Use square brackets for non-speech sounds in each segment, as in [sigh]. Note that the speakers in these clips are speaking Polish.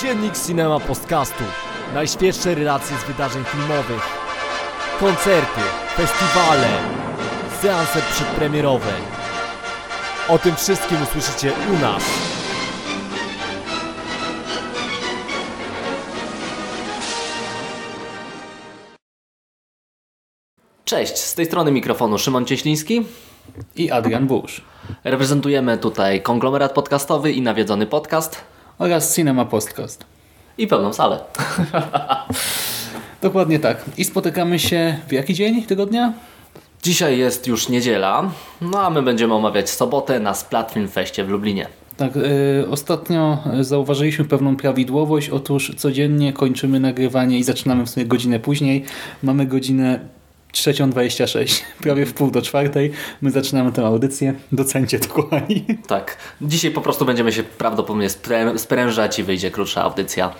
Dziennik Cinema Podcastu. Najświeższe relacje z wydarzeń filmowych. Koncerty, festiwale, seanse przedpremierowe. O tym wszystkim usłyszycie u nas. Cześć, z tej strony mikrofonu Szymon Cieśliński. i Adrian Busz Reprezentujemy tutaj konglomerat podcastowy i nawiedzony podcast oraz Cinema Podcast. i pełną salę. [laughs] Dokładnie tak. I spotykamy się w jaki dzień tygodnia? Dzisiaj jest już niedziela, no a my będziemy omawiać sobotę na Splat Film Feście w Lublinie. Tak, y, ostatnio zauważyliśmy pewną prawidłowość. Otóż codziennie kończymy nagrywanie i zaczynamy w sumie godzinę później. Mamy godzinę 3.26, [laughs] prawie w pół do czwartej. My zaczynamy tę audycję. Docencie to, kochani. Tak, dzisiaj po prostu będziemy się prawdopodobnie sprę- sprężać i wyjdzie krótsza audycja.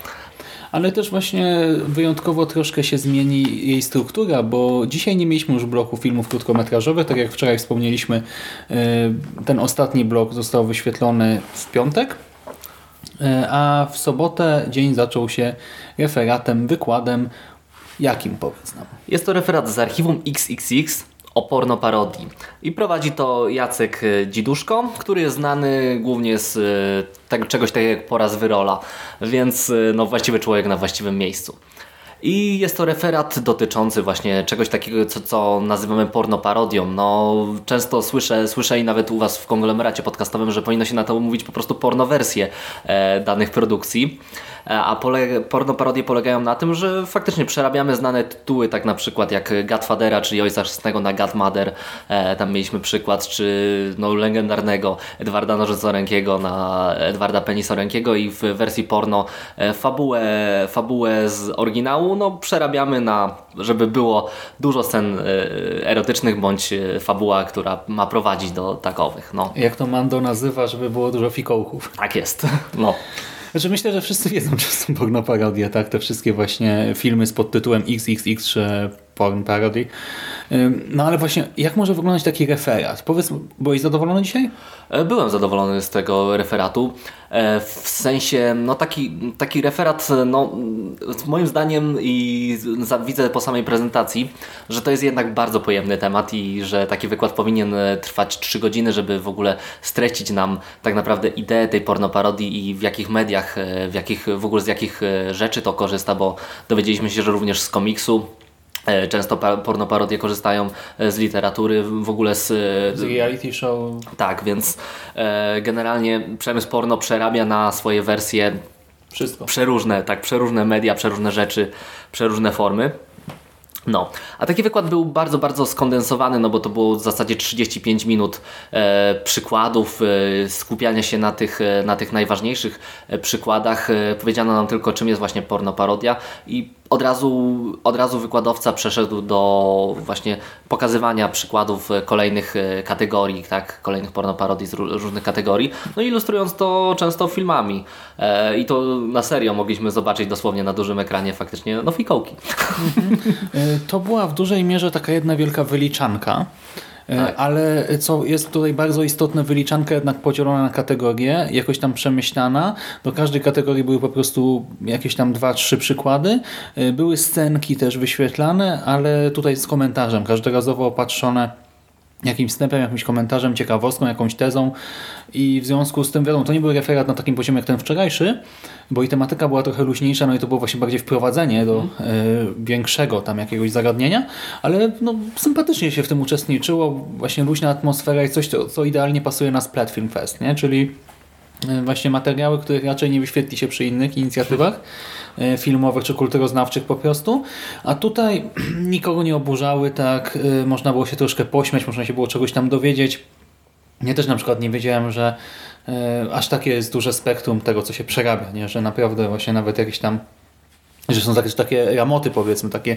Ale też właśnie wyjątkowo troszkę się zmieni jej struktura, bo dzisiaj nie mieliśmy już bloku filmów krótkometrażowych. Tak jak wczoraj wspomnieliśmy, y, ten ostatni blok został wyświetlony w piątek, y, a w sobotę dzień zaczął się referatem, wykładem. Jakim powiedz nam? Jest to referat z archiwum XXX o porno parodii. I prowadzi to Jacek e, Dziduszko, który jest znany głównie z e, tego, czegoś takiego jak poraz wyrola, więc e, no, właściwy człowiek na właściwym miejscu. I jest to referat dotyczący właśnie czegoś takiego, co, co nazywamy porno parodią. No, często słyszę, słyszę i nawet u Was w konglomeracie podcastowym, że powinno się na to mówić po prostu pornowersje e, danych produkcji. E, A pole, porno parodie polegają na tym, że faktycznie przerabiamy znane tytuły, tak na przykład jak Godfathera, czyli Ojca Chrzestnego na Godmother. E, tam mieliśmy przykład, czy no, legendarnego Edwarda Nożycorękiego na Edwarda Penisorękiego i w wersji porno e, fabułę, fabułę z oryginału no, przerabiamy na, żeby było dużo scen e, erotycznych bądź e, fabuła, która ma prowadzić do takowych. No, Jak to Mando nazywa, żeby było dużo fikołków? tak jest. No. Znaczy myślę, że wszyscy wiedzą, [laughs] że są porno parodie, tak? Te wszystkie właśnie filmy z podtytułem XXX czy porn parody. No ale właśnie, jak może wyglądać taki referat? Powiedz, byłeś zadowolony dzisiaj? E, Byłem zadowolony z tego referatu. E, W sensie, no taki, taki referat, no moim zdaniem i widzę po samej prezentacji, że to jest jednak bardzo pojemny temat i że taki wykład powinien e, trwać 3 godziny, żeby w ogóle streścić nam tak naprawdę ideę tej pornoparodii i w jakich mediach, w jakich, w ogóle z jakich rzeczy to korzysta, bo dowiedzieliśmy się, że również z komiksu Często pa- pornoparodie korzystają e, z literatury, w ogóle z, Z reality show. tak, więc e, generalnie przemysł porno przerabia na swoje wersje Wszystko. przeróżne, tak, przeróżne media, przeróżne rzeczy, przeróżne formy. No, a taki wykład był bardzo, bardzo skondensowany, no bo to było w zasadzie 35 minut e, przykładów, e, skupiania się na tych, e, na tych najważniejszych e, przykładach. E, powiedziano nam tylko, czym jest właśnie pornoparodia i od razu, od razu wykładowca przeszedł do właśnie pokazywania przykładów e, kolejnych e, kategorii, tak, kolejnych pornoparodii z ró- różnych kategorii, no ilustrując to często filmami. E, I to na serio mogliśmy zobaczyć dosłownie na dużym ekranie faktycznie no fikołki. Y, To była w dużej mierze taka jedna wielka wyliczanka. Y, Tak. Ale co jest tutaj bardzo istotne, wyliczanka jednak podzielona na kategorie, jakoś tam przemyślana. Do każdej kategorii były po prostu jakieś tam dwa, trzy przykłady. Y, Były scenki też wyświetlane, ale tutaj z komentarzem, każdorazowo opatrzone jakimś wstępem, jakimś komentarzem, ciekawostką, jakąś tezą. I w związku z tym, wiadomo, to nie był referat na takim poziomie jak ten wczorajszy, bo i tematyka była trochę luźniejsza, no i to było właśnie bardziej wprowadzenie do e, większego tam jakiegoś zagadnienia, ale no, sympatycznie się w tym uczestniczyło, właśnie luźna atmosfera i coś, co, co idealnie pasuje na Splat Film Fest, nie? czyli właśnie materiały, których raczej nie wyświetli się przy innych inicjatywach e, filmowych czy kulturoznawczych po prostu. A tutaj [clears throat] nikogo nie oburzały, tak e, można było się troszkę pośmiać, można się było czegoś tam dowiedzieć. Ja też na przykład nie wiedziałem, że e, aż takie jest duże spektrum tego, co się przerabia, nie? że naprawdę właśnie nawet jakieś tam, że są takie, takie ramoty powiedzmy, takie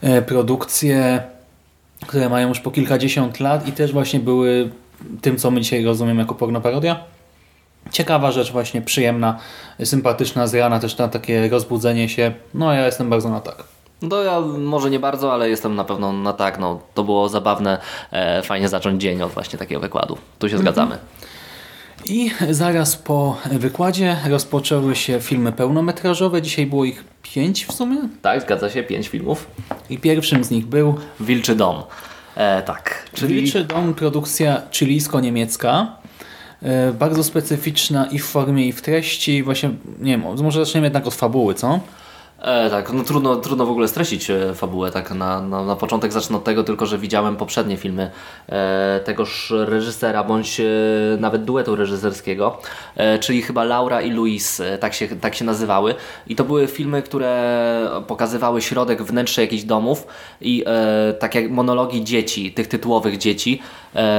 e, produkcje, które mają już po kilkadziesiąt lat i też właśnie były tym, co my dzisiaj rozumiemy jako pornoparodia. Ciekawa rzecz, właśnie przyjemna, sympatyczna, z rana też na takie rozbudzenie się. No ja jestem bardzo na tak. No ja może nie bardzo, ale jestem na pewno na tak. No, to było zabawne, e, fajnie zacząć dzień od właśnie takiego wykładu. Tu się zgadzamy. I zaraz po wykładzie rozpoczęły się filmy pełnometrażowe. Dzisiaj było ich pięć w sumie. Tak, zgadza się, pięć filmów. I pierwszym z nich był Wilczy Dom. E, tak, czyli Wilczy Dom, produkcja chilijsko-niemiecka. E, bardzo specyficzna i w formie, i w treści. Właśnie, nie wiem, może zaczniemy jednak od fabuły, co? E, tak, no trudno, trudno w ogóle streścić e, fabułę. Tak na, na, na początek zacznę od tego tylko, że widziałem poprzednie filmy e, tegoż reżysera, bądź e, nawet duetu reżyserskiego, e, czyli chyba Laura i Luis, tak się, tak się nazywały. I to były filmy, które pokazywały środek, wnętrze jakichś domów i tak jak monologi dzieci, tych tytułowych dzieci.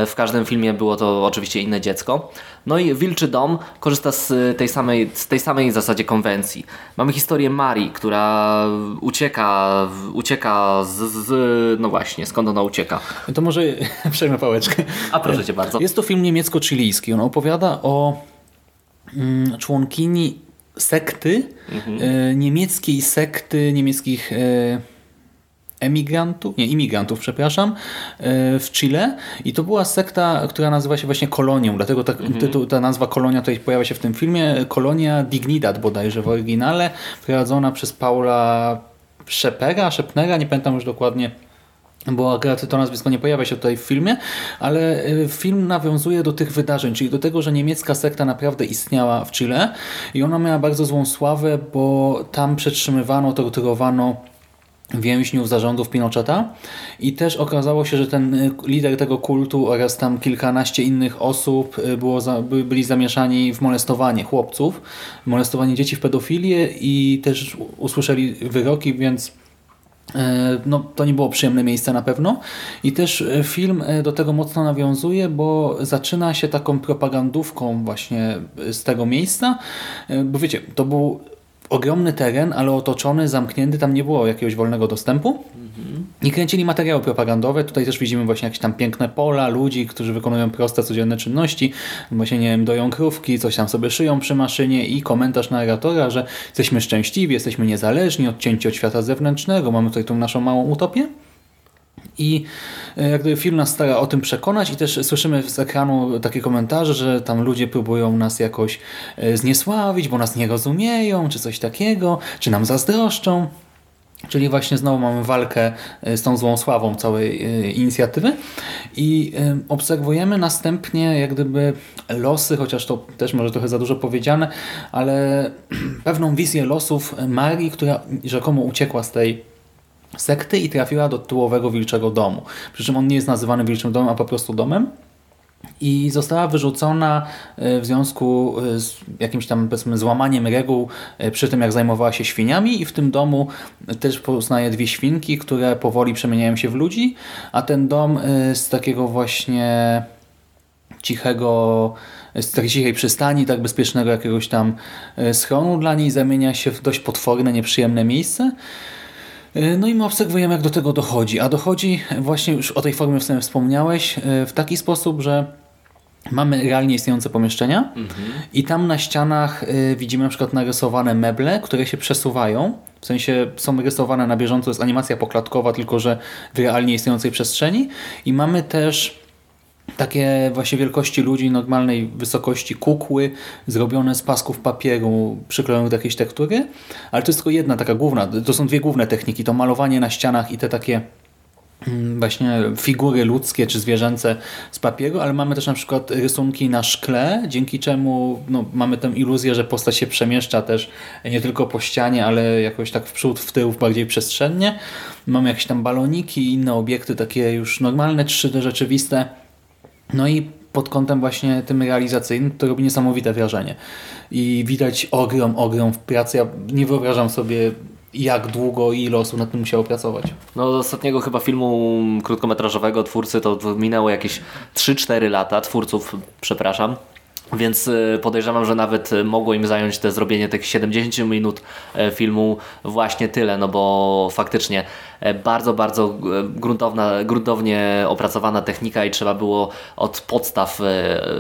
W każdym filmie było to oczywiście inne dziecko. No i Wilczy Dom korzysta z tej samej, z tej samej zasadzie konwencji. Mamy historię Marii, która ucieka, ucieka z, z no właśnie, skąd ona ucieka. To może [laughs] przejmę pałeczkę. A proszę Cię bardzo. Jest to film niemiecko-chilijski. On opowiada o mm, członkini sekty, e, niemieckiej sekty, niemieckich e, emigrantów, nie, imigrantów, przepraszam, e, w Chile. I to była sekta, która nazywa się właśnie Kolonią, dlatego ta, tytuł, ta nazwa Kolonia tutaj pojawia się w tym filmie. Kolonia Dignidad bodajże w oryginale, prowadzona przez Paula Szepera, Szepnera, nie pamiętam już dokładnie bo akurat to nazwisko nie pojawia się tutaj w filmie, ale y, film nawiązuje do tych wydarzeń, czyli do tego, że niemiecka sekta naprawdę istniała w Chile i ona miała bardzo złą sławę, bo tam przetrzymywano, torturowano więźniów zarządów Pinocheta i też okazało się, że ten y, lider tego kultu oraz tam kilkanaście innych osób y, było za, by, byli zamieszani w molestowanie chłopców, molestowanie dzieci w pedofilię i też usłyszeli wyroki, więc E, no, to nie było przyjemne miejsce na pewno. I też film do tego mocno nawiązuje, bo zaczyna się taką propagandówką właśnie z tego miejsca. Bo wiecie, to był ogromny teren, ale otoczony, zamknięty, tam nie było jakiegoś wolnego dostępu. I kręcili materiały propagandowe. Tutaj też widzimy właśnie jakieś tam piękne pola, ludzi, którzy wykonują proste, codzienne czynności. Właśnie, nie wiem, doją krówki, coś tam sobie szyją przy maszynie i komentarz narratora, że jesteśmy szczęśliwi, jesteśmy niezależni, odcięci od świata zewnętrznego, mamy tutaj tą naszą małą utopię. I e, jak film nas stara o tym przekonać i też słyszymy z ekranu takie komentarze, że tam ludzie próbują nas jakoś e, zniesławić, bo nas nie rozumieją, czy coś takiego, czy nam zazdroszczą. Czyli właśnie znowu mamy walkę e, z tą złą sławą całej inicjatywy i obserwujemy następnie jak gdyby losy, chociaż to też może trochę za dużo powiedziane, ale [clears throat] pewną wizję losów Marii, która rzekomo uciekła z tej sekty i trafiła do tyłowego wilczego domu. Przy czym on nie jest nazywany wilczym domem, a po prostu domem. I została wyrzucona e, w związku e, z jakimś tam powiedzmy złamaniem reguł e, przy tym jak zajmowała się świniami i w tym domu też poznaje dwie świnki, które powoli przemieniają się w ludzi, a ten dom z takiego właśnie cichego z takiej cichej przystani, tak bezpiecznego jakiegoś tam schronu dla niej zamienia się w dość potworne, nieprzyjemne miejsce. E, no i my obserwujemy, jak do tego dochodzi. A dochodzi właśnie już o tej formie w sumie wspomniałeś, e, w taki sposób, że mamy realnie istniejące pomieszczenia mhm. i tam na ścianach e, widzimy na przykład narysowane meble, które się przesuwają. W sensie są rysowane na bieżąco, jest animacja poklatkowa, tylko że w realnie istniejącej przestrzeni. I mamy też takie właśnie wielkości ludzi, normalnej wysokości kukły, zrobione z pasków papieru, przyklejonych do jakiejś tektury, ale to jest tylko jedna taka główna, to są dwie główne techniki, to malowanie na ścianach i te takie mm, właśnie figury ludzkie czy zwierzęce z papieru, ale mamy też na przykład rysunki na szkle, dzięki czemu no, mamy tę iluzję, że postać się przemieszcza też nie tylko po ścianie, ale jakoś tak w przód, w tył, bardziej przestrzennie. Mamy jakieś tam baloniki i inne obiekty takie już normalne, 3D rzeczywiste, no i pod kątem właśnie tym realizacyjnym to robi niesamowite wrażenie. I widać ogrom, ogrom w pracy. Ja nie wyobrażam sobie jak długo i ile osób nad tym musiało pracować. No do ostatniego chyba filmu krótkometrażowego twórcy to minęło jakieś 3-4 lata, twórców przepraszam. Więc y, podejrzewam, że nawet y, mogło im zająć te zrobienie tych 70 minut e, filmu właśnie tyle, no bo faktycznie e, bardzo, bardzo e, gruntowna, gruntownie opracowana technika i trzeba było od podstaw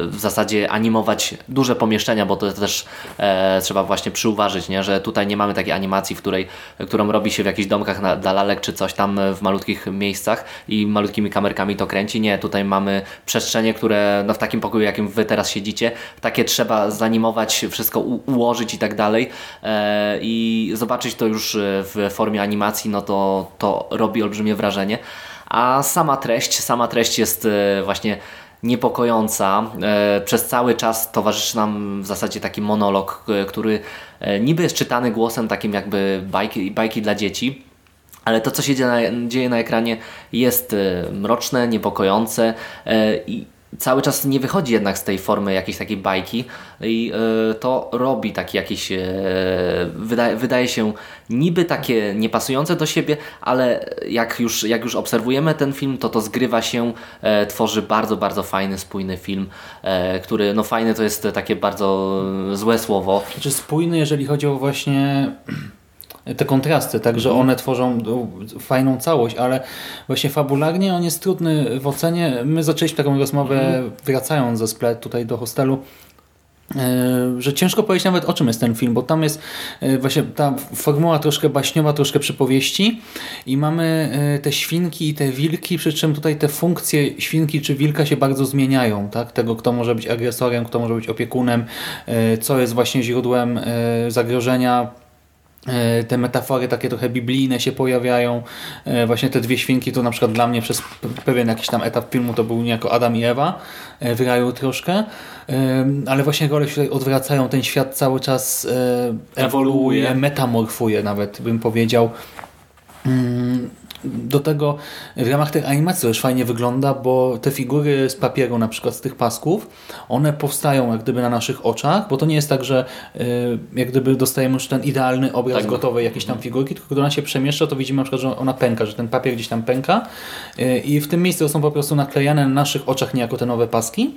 w zasadzie animować duże pomieszczenia, bo to też e, trzeba właśnie przyuważyć, nie? że tutaj nie mamy takiej animacji, w której, którą robi się w jakichś domkach na, dla lalek czy coś tam w malutkich miejscach i malutkimi kamerkami to kręci. Nie, tutaj mamy przestrzenie, które no, w takim pokoju, jakim Wy teraz siedzicie, takie trzeba zanimować, wszystko ułożyć i tak dalej e, i zobaczyć to już w formie animacji, no to, to robi olbrzymie wrażenie. A sama treść, sama treść jest właśnie niepokojąca. Przez cały czas towarzyszy nam w zasadzie taki monolog, który niby jest czytany głosem takim jakby bajki, bajki dla dzieci, ale to, co się dzieje na, dzieje na ekranie, jest e, mroczne, niepokojące e, i cały czas nie wychodzi jednak z tej formy jakiejś takiej bajki i e, to robi taki jakiś, wydaje, wydaje się niby takie niepasujące do siebie, ale jak już, jak już obserwujemy ten film, to to zgrywa się, tworzy bardzo, bardzo fajny, spójny film, który, no fajny to jest takie bardzo złe słowo. Znaczy spójny, jeżeli chodzi o właśnie te kontrasty, także mhm. one tworzą fajną całość, ale właśnie fabularnie on jest trudny w ocenie. My zaczęliśmy taką rozmowę mhm. wracając ze splet tutaj do hostelu, e, że ciężko powiedzieć nawet o czym jest ten film, bo tam jest e, właśnie ta formuła troszkę baśniowa, troszkę przypowieści i mamy e, te świnki i te wilki, przy czym tutaj te funkcje świnki czy wilka się bardzo zmieniają, tak? tego kto może być agresorem, kto może być opiekunem, co jest właśnie źródłem zagrożenia te metafory takie trochę biblijne się pojawiają. E, właśnie te dwie świnki to na przykład dla mnie przez pewien jakiś tam etap filmu to był niejako Adam i Ewa e, w raju troszkę. Ale właśnie role się tutaj odwracają. Ten świat cały czas ewoluuje, metamorfuje nawet bym powiedział. Do tego w ramach tej animacji już fajnie wygląda, bo te figury z papieru, na przykład z tych pasków, one powstają jak gdyby na naszych oczach, bo to nie jest tak, że y, jak gdyby dostajemy już ten idealny obraz tak. gotowej jakiejś tam figurki, tylko gdy ona się przemieszcza, to widzimy na przykład, że ona pęka, że ten papier gdzieś tam pęka y, i w tym miejscu są po prostu naklejane na naszych oczach niejako te nowe paski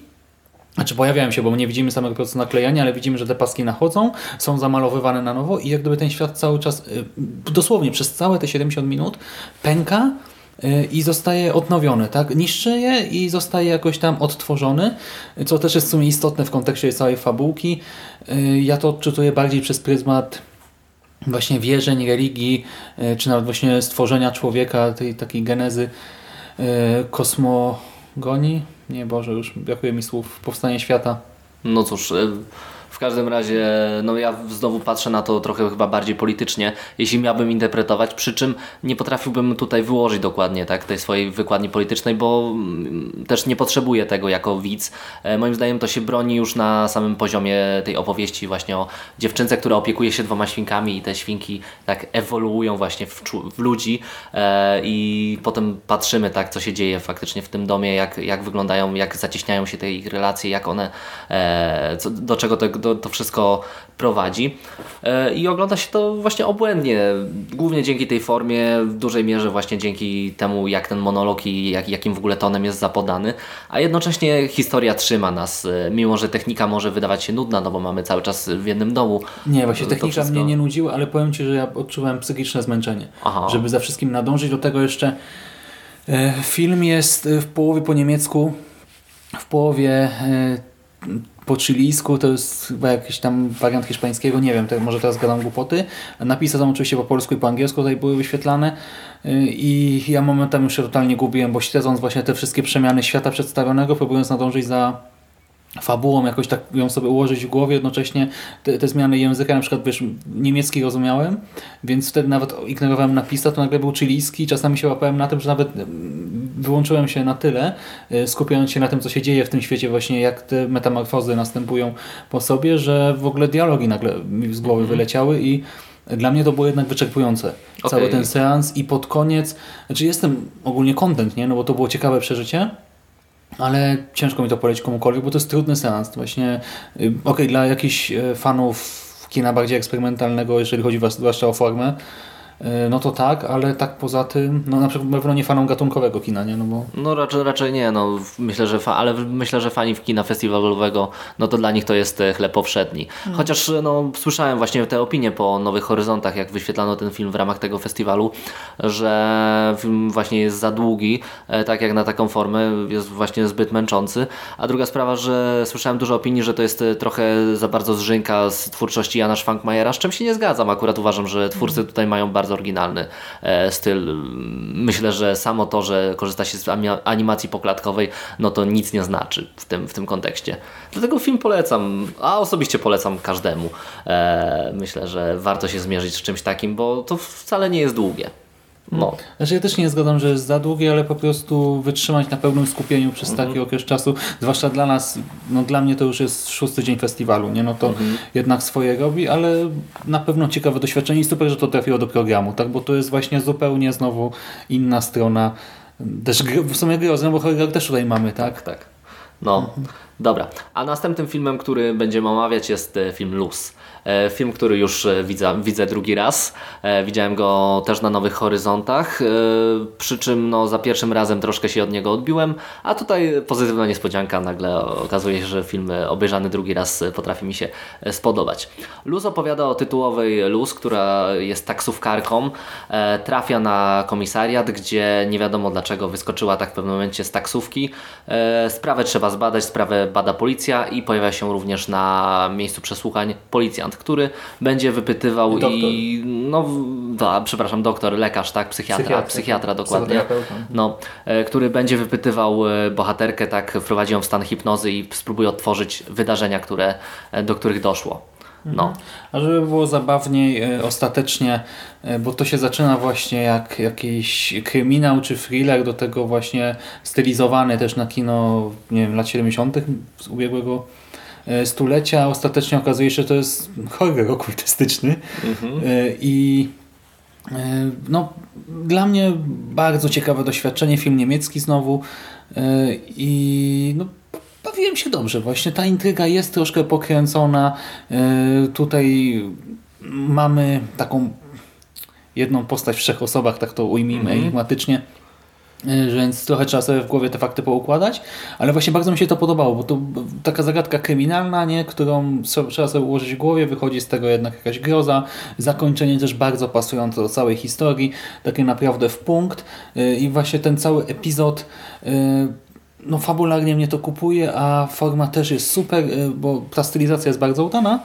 znaczy pojawiają się, bo nie widzimy samego procesu naklejania, ale widzimy, że te paski nachodzą, są zamalowywane na nowo i jak gdyby ten świat cały czas, y, dosłownie przez całe te 70 minut pęka y, i zostaje odnowiony, tak? Niszczy je i zostaje jakoś tam odtworzony, co też jest w sumie istotne w kontekście całej fabułki. Y, ja to odczytuję bardziej przez pryzmat właśnie wierzeń, religii, czy nawet właśnie stworzenia człowieka, tej takiej genezy kosmogonii, nie Boże, już brakuje mi słów. Powstanie świata. No cóż, y, w każdym razie, no ja znowu patrzę na to trochę chyba bardziej politycznie, jeśli miałbym interpretować, przy czym nie potrafiłbym tutaj wyłożyć dokładnie tak, tej swojej wykładni politycznej, bo mm, też nie potrzebuję tego jako widz. E, moim zdaniem to się broni już na samym poziomie tej opowieści właśnie o dziewczynce, która opiekuje się dwoma świnkami i te świnki tak ewoluują właśnie w, w ludzi e, i potem patrzymy tak, co się dzieje faktycznie w tym domie, jak, jak wyglądają, jak zacieśniają się te ich relacje, jak one, e, do czego to to, to wszystko prowadzi. E, I ogląda się to właśnie obłędnie. Głównie dzięki tej formie, w dużej mierze właśnie dzięki temu, jak ten monolog i jak, jakim w ogóle tonem jest zapodany. A jednocześnie historia trzyma nas, e, mimo że technika może wydawać się nudna, no bo mamy cały czas w jednym domu. Nie, właśnie technika wszystko... mnie nie nudziła, ale powiem Ci, że ja odczuwałem psychiczne zmęczenie. Aha. Żeby za wszystkim nadążyć. Do tego jeszcze e, film jest w połowie po niemiecku, w połowie po chilijsku, to jest chyba jakiś tam wariant hiszpańskiego, nie wiem, może teraz gadam głupoty. Napisy tam oczywiście po polsku i po angielsku tutaj były wyświetlane y, i ja momentami już się totalnie gubiłem, bo śledząc właśnie te wszystkie przemiany świata przedstawionego, próbując nadążyć za fabułą, jakoś tak ją sobie ułożyć w głowie, jednocześnie te, te, zmiany języka, na przykład wiesz, niemiecki rozumiałem, więc wtedy nawet ignorowałem napisa, to nagle był chilijski, czasami się łapałem na tym, że nawet mm, wyłączyłem się na tyle, y, skupiając się na tym, co się dzieje w tym świecie, właśnie jak te metamorfozy następują po sobie, że w ogóle dialogi nagle mi z głowy mm -hmm. wyleciały i dla mnie to było jednak wyczerpujące. Okay. Cały ten seans i pod koniec, znaczy jestem ogólnie content, nie? no bo to było ciekawe przeżycie, ale ciężko mi to polecić komukolwiek, bo to jest trudny seans. Właśnie, y, okej, okay, dla jakichś y, fanów kina bardziej eksperymentalnego, jeżeli chodzi zwłaszcza o formę, no to tak, ale tak poza tym, no na przykład pewno nie fanom gatunkowego kina, nie? No, bo... no raczej, raczej nie, no myślę, że fa ale myślę, że fani kina festiwalowego, no to dla nich to jest e, chleb powszedni. Hmm. Chociaż no, słyszałem właśnie te opinie po Nowych Horyzontach, jak wyświetlano ten film w ramach tego festiwalu, że film właśnie jest za długi, e, tak jak na taką formę, jest właśnie zbyt męczący. A druga sprawa, że słyszałem dużo opinii, że to jest trochę za bardzo zżynka z twórczości Jana Schwankmajera, z czym się nie zgadzam. Akurat uważam, że twórcy tutaj mają bardzo bardzo oryginalny e, styl. Myślę, że samo to, że korzysta się z animacji poklatkowej, no to nic nie znaczy w tym, w tym kontekście. Dlatego film polecam, a osobiście polecam każdemu. E, myślę, że warto się zmierzyć z czymś takim, bo to wcale nie jest długie. No. Znaczy ja też nie zgadzam, że jest za długie, ale po prostu wytrzymać na pełnym skupieniu przez mhm. taki okres czasu, zwłaszcza dla nas, no dla mnie to już jest szósty dzień festiwalu, nie? No to mhm. jednak swoje robi, ale na pewno ciekawe doświadczenie i super, że to trafiło do programu, tak? Bo to jest właśnie zupełnie znowu inna strona też w sumie grozy, no bo horror też tutaj mamy, tak? Tak, tak. No, dobra. A następnym filmem, który będziemy omawiać jest e, film Luz. E, film, który już e, widzę, widzę drugi raz. E, widziałem go też na Nowych Horyzontach, przy czym no, za pierwszym razem troszkę się od niego odbiłem, a tutaj pozytywna niespodzianka. Nagle okazuje się, że film obejrzany drugi raz potrafi mi się spodobać. Luz opowiada o tytułowej Luz, która jest taksówkarką, trafia na komisariat, gdzie nie wiadomo dlaczego wyskoczyła tak w pewnym momencie z taksówki. Sprawę trzeba zbadać, sprawę bada policja i pojawia się również na miejscu przesłuchań policjant który będzie wypytywał doktor. i no, da, przepraszam, doktor, lekarz, tak, psychiatra, psychiatra, psychiatra dokładnie, no, e, który będzie wypytywał e, bohaterkę, tak, wprowadzi ją w stan hipnozy i spróbuje odtworzyć wydarzenia, które, e, do których doszło. No. Mhm. A żeby było zabawniej, ostatecznie, bo to się zaczyna właśnie jak jakiś kryminał czy thriller, do tego właśnie stylizowany też na kino, nie wiem, lat 70. z ubiegłego stulecia ostatecznie okazuje się, że to jest horror okultystyczny mhm. E, i e, no, dla mnie bardzo ciekawe doświadczenie, film niemiecki znowu i no, bawiłem się dobrze. Właśnie ta intryga jest troszkę pokręcona. Tutaj mamy taką jedną postać w trzech osobach, tak to ujmijmy mhm. enigmatycznie, więc trochę trzeba sobie w głowie te fakty poukładać, ale właśnie bardzo mi się to podobało, bo to taka zagadka kryminalna, nie, którą trzeba sobie ułożyć w głowie, wychodzi z tego jednak jakaś groza, zakończenie też bardzo pasujące do całej historii, takie naprawdę w punkt. Y, i właśnie ten cały epizod y, no fabularnie mnie to kupuje, a forma też jest super, bo ta stylizacja jest bardzo udana,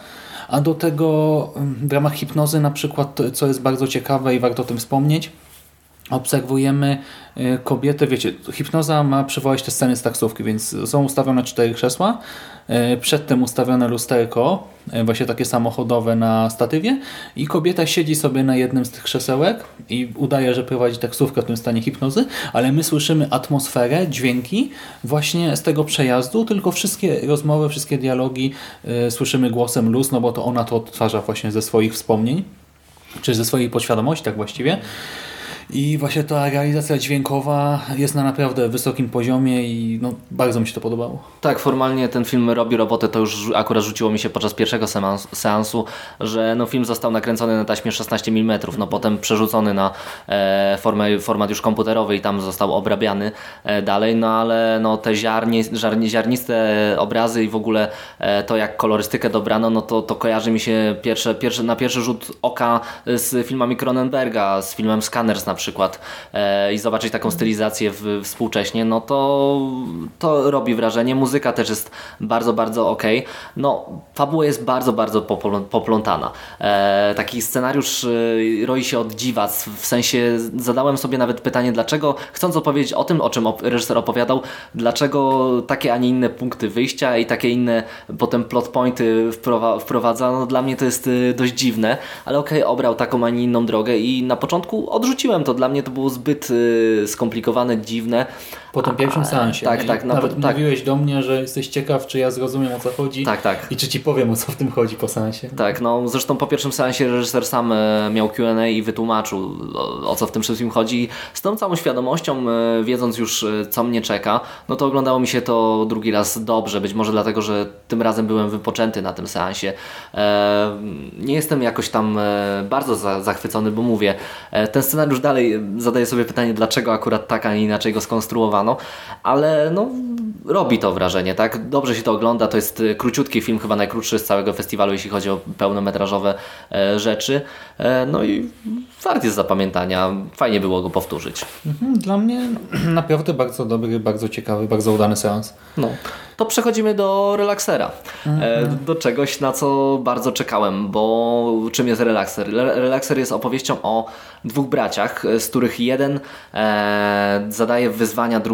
a do tego w ramach hipnozy na przykład, co jest bardzo ciekawe i warto o tym wspomnieć, obserwujemy y, kobietę, wiecie, hipnoza ma przywołać te sceny z taksówki, więc są ustawione cztery krzesła, y, przedtem ustawione lusterko, y, właśnie takie samochodowe na statywie i kobieta siedzi sobie na jednym z tych krzesełek i udaje, że prowadzi taksówkę w tym stanie hipnozy, ale my słyszymy atmosferę, dźwięki właśnie z tego przejazdu, tylko wszystkie rozmowy, wszystkie dialogi słyszymy głosem luz, no bo to ona to odtwarza właśnie ze swoich wspomnień, czy ze swojej podświadomości tak właściwie. I właśnie ta realizacja dźwiękowa jest na naprawdę wysokim poziomie i no, bardzo mi się to podobało. Tak, formalnie ten film robi robotę, to już akurat rzuciło mi się podczas pierwszego seansu, że no, film został nakręcony na taśmie 16 mm, no potem przerzucony na e, formę, format już komputerowy i tam został obrabiany e, dalej, no ale no, te ziarnie, ziarnie, ziarniste obrazy i w ogóle e, to jak kolorystykę dobrano, no to, to kojarzy mi się pierwsze, pierwsze, na pierwszy rzut oka z filmami Cronenberga, z filmem Scanners na przykład e, i zobaczyć taką stylizację w, współcześnie, no to, to robi wrażenie. Muzyka też jest bardzo, bardzo ok. No, fabuła jest bardzo, bardzo poplątana. E, taki scenariusz e, roi się od dziwac, w sensie zadałem sobie nawet pytanie, dlaczego, chcąc opowiedzieć o tym, o czym reżyser opowiadał, dlaczego takie, a nie inne punkty wyjścia i takie inne potem plot pointy wprowadza, no dla mnie to jest dość dziwne, ale okej, okay, obrał taką, a nie inną drogę i na początku odrzuciłem to to dla mnie to było zbyt y, skomplikowane, dziwne. Po tym pierwszym seansie. Tak, tak. Nawet tak. mówiłeś do mnie, że jesteś ciekaw, czy ja zrozumiem o co chodzi. Tak, tak. I czy ci powiem o co w tym chodzi po seansie. Tak, no zresztą po pierwszym seansie reżyser sam e, miał Q&A i wytłumaczył o, o co w tym wszystkim chodzi. Z tą całą świadomością, e, wiedząc już e, co mnie czeka, no to oglądało mi się to drugi raz dobrze. Być może dlatego, że tym razem byłem wypoczęty na tym seansie. Nie jestem jakoś tam bardzo zachwycony, bo mówię, ten scenariusz dalej zadaje sobie pytanie, dlaczego akurat tak, a nie inaczej go skonstruowano zrealizowano, ale no, robi to wrażenie, tak? Dobrze się to ogląda, to jest y, króciutki film, chyba najkrótszy z całego festiwalu, jeśli chodzi o pełnometrażowe e, rzeczy. E, no i wart jest zapamiętania, fajnie było go powtórzyć. Mhm, Dla mnie [clears throat] naprawdę bardzo dobry, bardzo ciekawy, bardzo udany seans. No, to przechodzimy do relaksera. E, do czegoś, na co bardzo czekałem, bo czym jest relakser? Relakser jest opowieścią o dwóch braciach, e, z których jeden e, zadaje wyzwania drugiemu.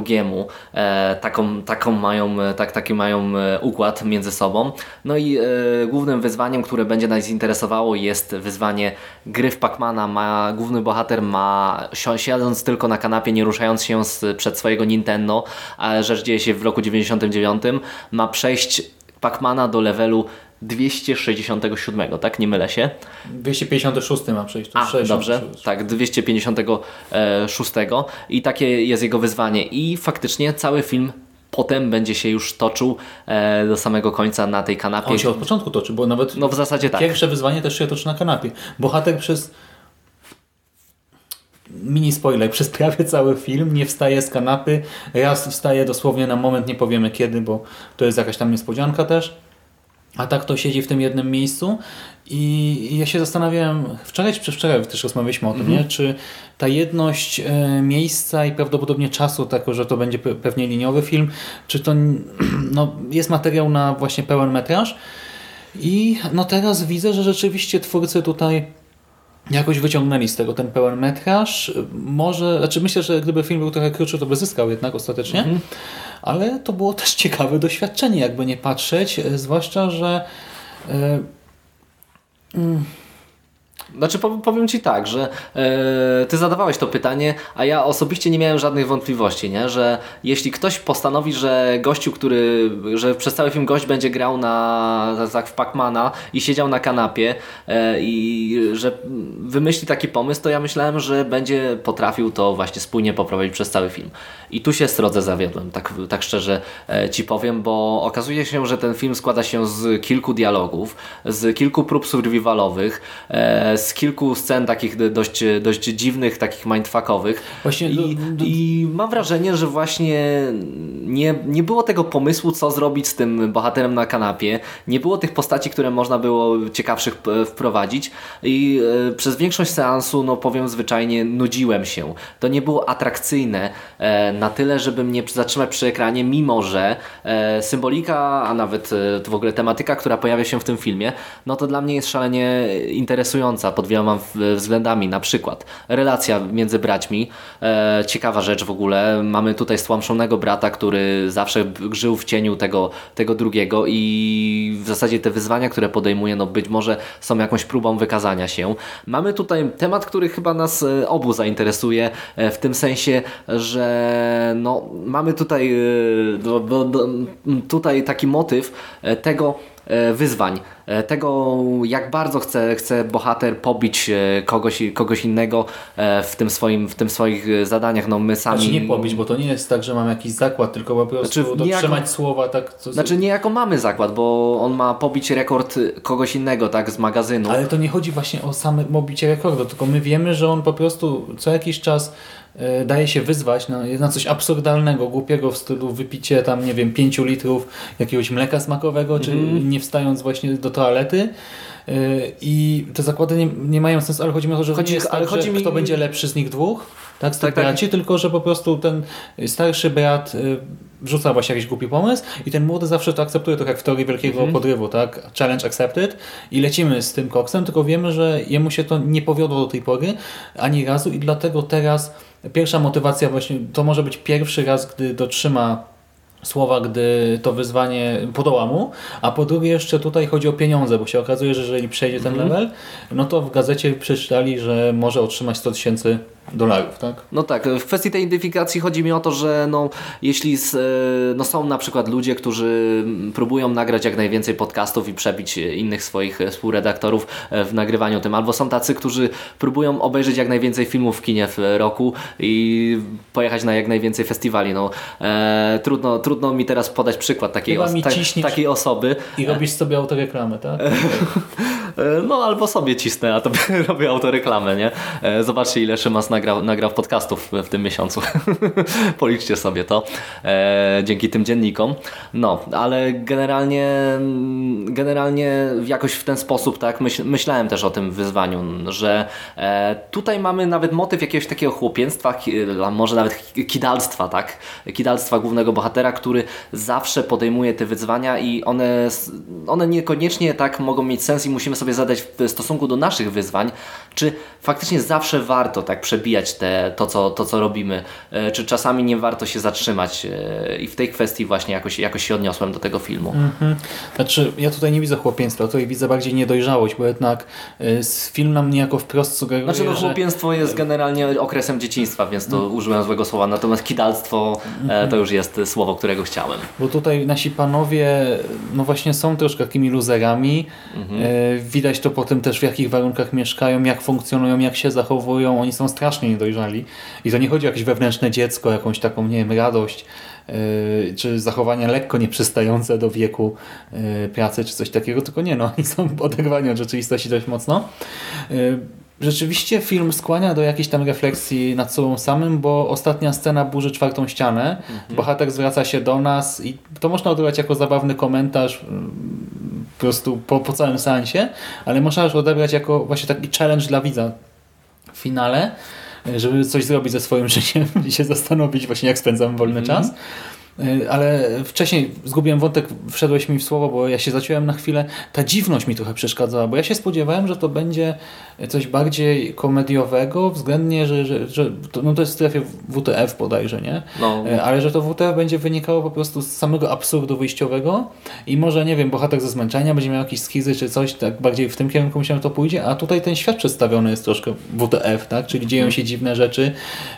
E, taką, taką mają, e, tak, taki mają e, układ między sobą. No i głównym wyzwaniem, które będzie nas interesowało jest wyzwanie gry w Pacmana. Ma, główny bohater ma, si- siedząc tylko na kanapie, nie ruszając się z, przed swojego Nintendo, a rzecz dzieje się w roku 99, ma przejść Pacmana do levelu 267, tak? Nie mylę się. 256 ma przejść. A, 66. dobrze, tak, 256 i takie jest jego wyzwanie i faktycznie cały film potem będzie się już toczył e, do samego końca na tej kanapie. On się od początku toczy, bo nawet No w zasadzie tak. pierwsze wyzwanie też się toczy na kanapie. Bohater przez mini spoiler, [laughs] przez prawie cały film nie wstaje z kanapy. Raz wstaje dosłownie na moment, nie powiemy kiedy, bo to jest jakaś tam niespodzianka też. A tak to siedzi w tym jednym miejscu i ja się zastanawiałem, wczoraj czy przedwczoraj też rozmawialiśmy o tym, nie? czy ta jedność e, miejsca i prawdopodobnie czasu, tak, że to będzie pe- pewnie liniowy film, czy to [clears throat] no, jest materiał na właśnie pełen metraż. I no teraz widzę, że rzeczywiście twórcy tutaj jakoś wyciągnęli z tego ten pełen metraż. Może, znaczy myślę, że gdyby film był trochę krótszy, to by zyskał jednak ostatecznie. Ale to było też [laughs] ciekawe doświadczenie, jakby nie patrzeć, e, zwłaszcza, że e, Znaczy powiem, Ci tak, że e, Ty zadawałeś to pytanie, a ja osobiście nie miałem żadnych wątpliwości, nie? że jeśli ktoś postanowi, że gościu, który, że przez cały film gość będzie grał na tak w Pacmana i siedział na kanapie e, i że wymyśli taki pomysł, to ja myślałem, że będzie potrafił to właśnie spójnie poprowadzić przez cały film. I tu się srodze zawiodłem, tak, tak szczerze e, Ci powiem, bo okazuje się, że ten film składa się z kilku dialogów, z kilku prób survivalowych, e, z kilku scen takich dość, dość dziwnych, takich mindfuckowych. Właśnie I, do- do- I mam wrażenie, że właśnie nie, nie było tego pomysłu, co zrobić z tym bohaterem na kanapie. Nie było tych postaci, które można było ciekawszych wprowadzić. I e, przez większość seansu, no powiem zwyczajnie, nudziłem się. To nie było atrakcyjne e, na tyle, żeby mnie zatrzymać przy ekranie, mimo że e, symbolika, a nawet w ogóle tematyka, która pojawia się w tym filmie, no to dla mnie jest szalenie interesująca pod wieloma względami. Na przykład relacja między braćmi, e, ciekawa rzecz w ogóle. Mamy tutaj stłamszonego brata, który zawsze żył w cieniu tego, tego drugiego i w zasadzie te wyzwania, które podejmuje, no być może są jakąś próbą wykazania się. Mamy tutaj temat, który chyba nas e, obu zainteresuje, e, w tym sensie, że no, mamy tutaj, e, tutaj taki motyw tego wyzwań, e, tego jak bardzo chce, chce bohater pobić e, kogoś, kogoś innego e, w tym, swoim, w tym swoich e, zadaniach. No my sami... Znaczy nie pobić, bo to nie jest tak, że mam jakiś zakład, tylko po prostu Znaczy, niejako- słowa tak. Co, Znaczy niejako mamy zakład, bo on ma pobić rekord kogoś innego, tak, z magazynu. Ale to nie chodzi właśnie o same mobicie rekordu, tylko my wiemy, że on po prostu co jakiś czas e, daje się wyzwać na, na coś absurdalnego, głupiego w stylu wypicie tam, nie wiem, 5 litrów jakiegoś mleka smakowego, czy Mhm. nie wstając właśnie do toalety. E, I te zakłady nie, nie mają sensu, ale chodzi mi o to, że Chodzi- nie jest ale tak, chodzi mi- kto będzie lepszy z nich dwóch, tak, z Tak, tak. braci, tylko że po prostu ten starszy brat wrzuca właśnie jakiś głupi pomysł i ten młody zawsze to akceptuje, tak jak w teorii wielkiego Mhm. podrywu, tak? Challenge accepted i lecimy z tym koksem, tylko wiemy, że jemu się to nie powiodło do tej pory ani razu i dlatego teraz pierwsza motywacja właśnie, to może być pierwszy raz, gdy dotrzyma słowa, gdy to wyzwanie podoła mu, a po drugie jeszcze tutaj chodzi o pieniądze, bo się okazuje, że jeżeli przejdzie ten Mhm. level, no to w gazecie przeczytali, że może otrzymać 100 tysięcy dolarów, tak? No tak, w kwestii tej identyfikacji chodzi mi o to, że no, jeśli z, e, no, są na przykład ludzie, którzy próbują nagrać jak najwięcej podcastów i przebić innych swoich współredaktorów e, w nagrywaniu tym, albo są tacy, którzy próbują obejrzeć jak najwięcej filmów w kinie w roku i pojechać na jak najwięcej festiwali. No, e, trudno, trudno mi teraz podać przykład takiej, os- ta- takiej osoby. I robisz sobie autoreklamę, tak? [laughs] E, no albo sobie cisnę, a to [laughs] robię autoreklamę, nie? E, zobaczcie ile Szymas nagrał, nagrał podcastów w tym miesiącu. [laughs] Policzcie sobie to. E, dzięki tym dziennikom. No, ale generalnie generalnie jakoś w ten sposób tak myśl, myślałem też o tym wyzwaniu, że tutaj mamy nawet motyw jakiegoś takiego chłopięctwa, a może nawet kidalstwa, tak? Kidalstwa głównego bohatera, który zawsze podejmuje te wyzwania i one, one niekoniecznie tak mogą mieć sens i musimy sobie zadać w stosunku do naszych wyzwań, czy faktycznie zawsze warto tak przebijać te, to, co, to, co robimy, e, czy czasami nie warto się zatrzymać e, i w tej kwestii właśnie jakoś, jakoś się odniosłem do tego filmu. Mhm. Znaczy, ja tutaj nie widzę chłopiństwa, tutaj widzę bardziej niedojrzałość, bo jednak e, film nam niejako wprost sugeruje, Znaczy, no, że... chłopiństwo jest generalnie okresem dzieciństwa, więc to mhm. użyłem złego słowa, natomiast kidalstwo mhm. to już jest słowo, którego chciałem. Bo tutaj nasi panowie, no właśnie są troszkę takimi luzerami, mhm. Widać to potem też w jakich warunkach mieszkają, jak funkcjonują, jak się zachowują. Oni są strasznie niedojrzali. I to nie chodzi o jakieś wewnętrzne dziecko, jakąś taką, nie wiem, radość, yy, czy zachowania lekko nieprzystające do wieku yy, pracy, czy coś takiego, tylko nie, no, [laughs] oni są oderwani od rzeczywistości dość mocno. Yy, rzeczywiście film skłania do jakiejś tam refleksji nad sobą samym, bo ostatnia scena burzy czwartą ścianę. Mhm. Bohater zwraca się do nas i to można odebrać jako zabawny komentarz po prostu po, po całym seansie, ale można też odebrać jako właśnie taki challenge dla widza w finale, żeby coś zrobić ze swoim [laughs] życiem i się zastanowić właśnie jak spędzam wolny mm -hmm. czas. Y, ale wcześniej zgubiłem wątek, wszedłeś mi w słowo, bo ja się zaciąłem na chwilę. Ta dziwność mi trochę przeszkadzała, bo ja się spodziewałem, że to będzie coś bardziej komediowego, względnie, że, że, że to, no to jest w strefie WTF bodajże, nie? No. Y, ale że to WTF będzie wynikało po prostu z samego absurdu wyjściowego i może, nie wiem, bohater ze zmęczenia będzie miał jakieś skizy czy coś, tak bardziej w tym kierunku myślałem, to pójdzie, a tutaj ten świat przedstawiony jest troszkę WTF, tak? Czyli dzieją się dziwne rzeczy.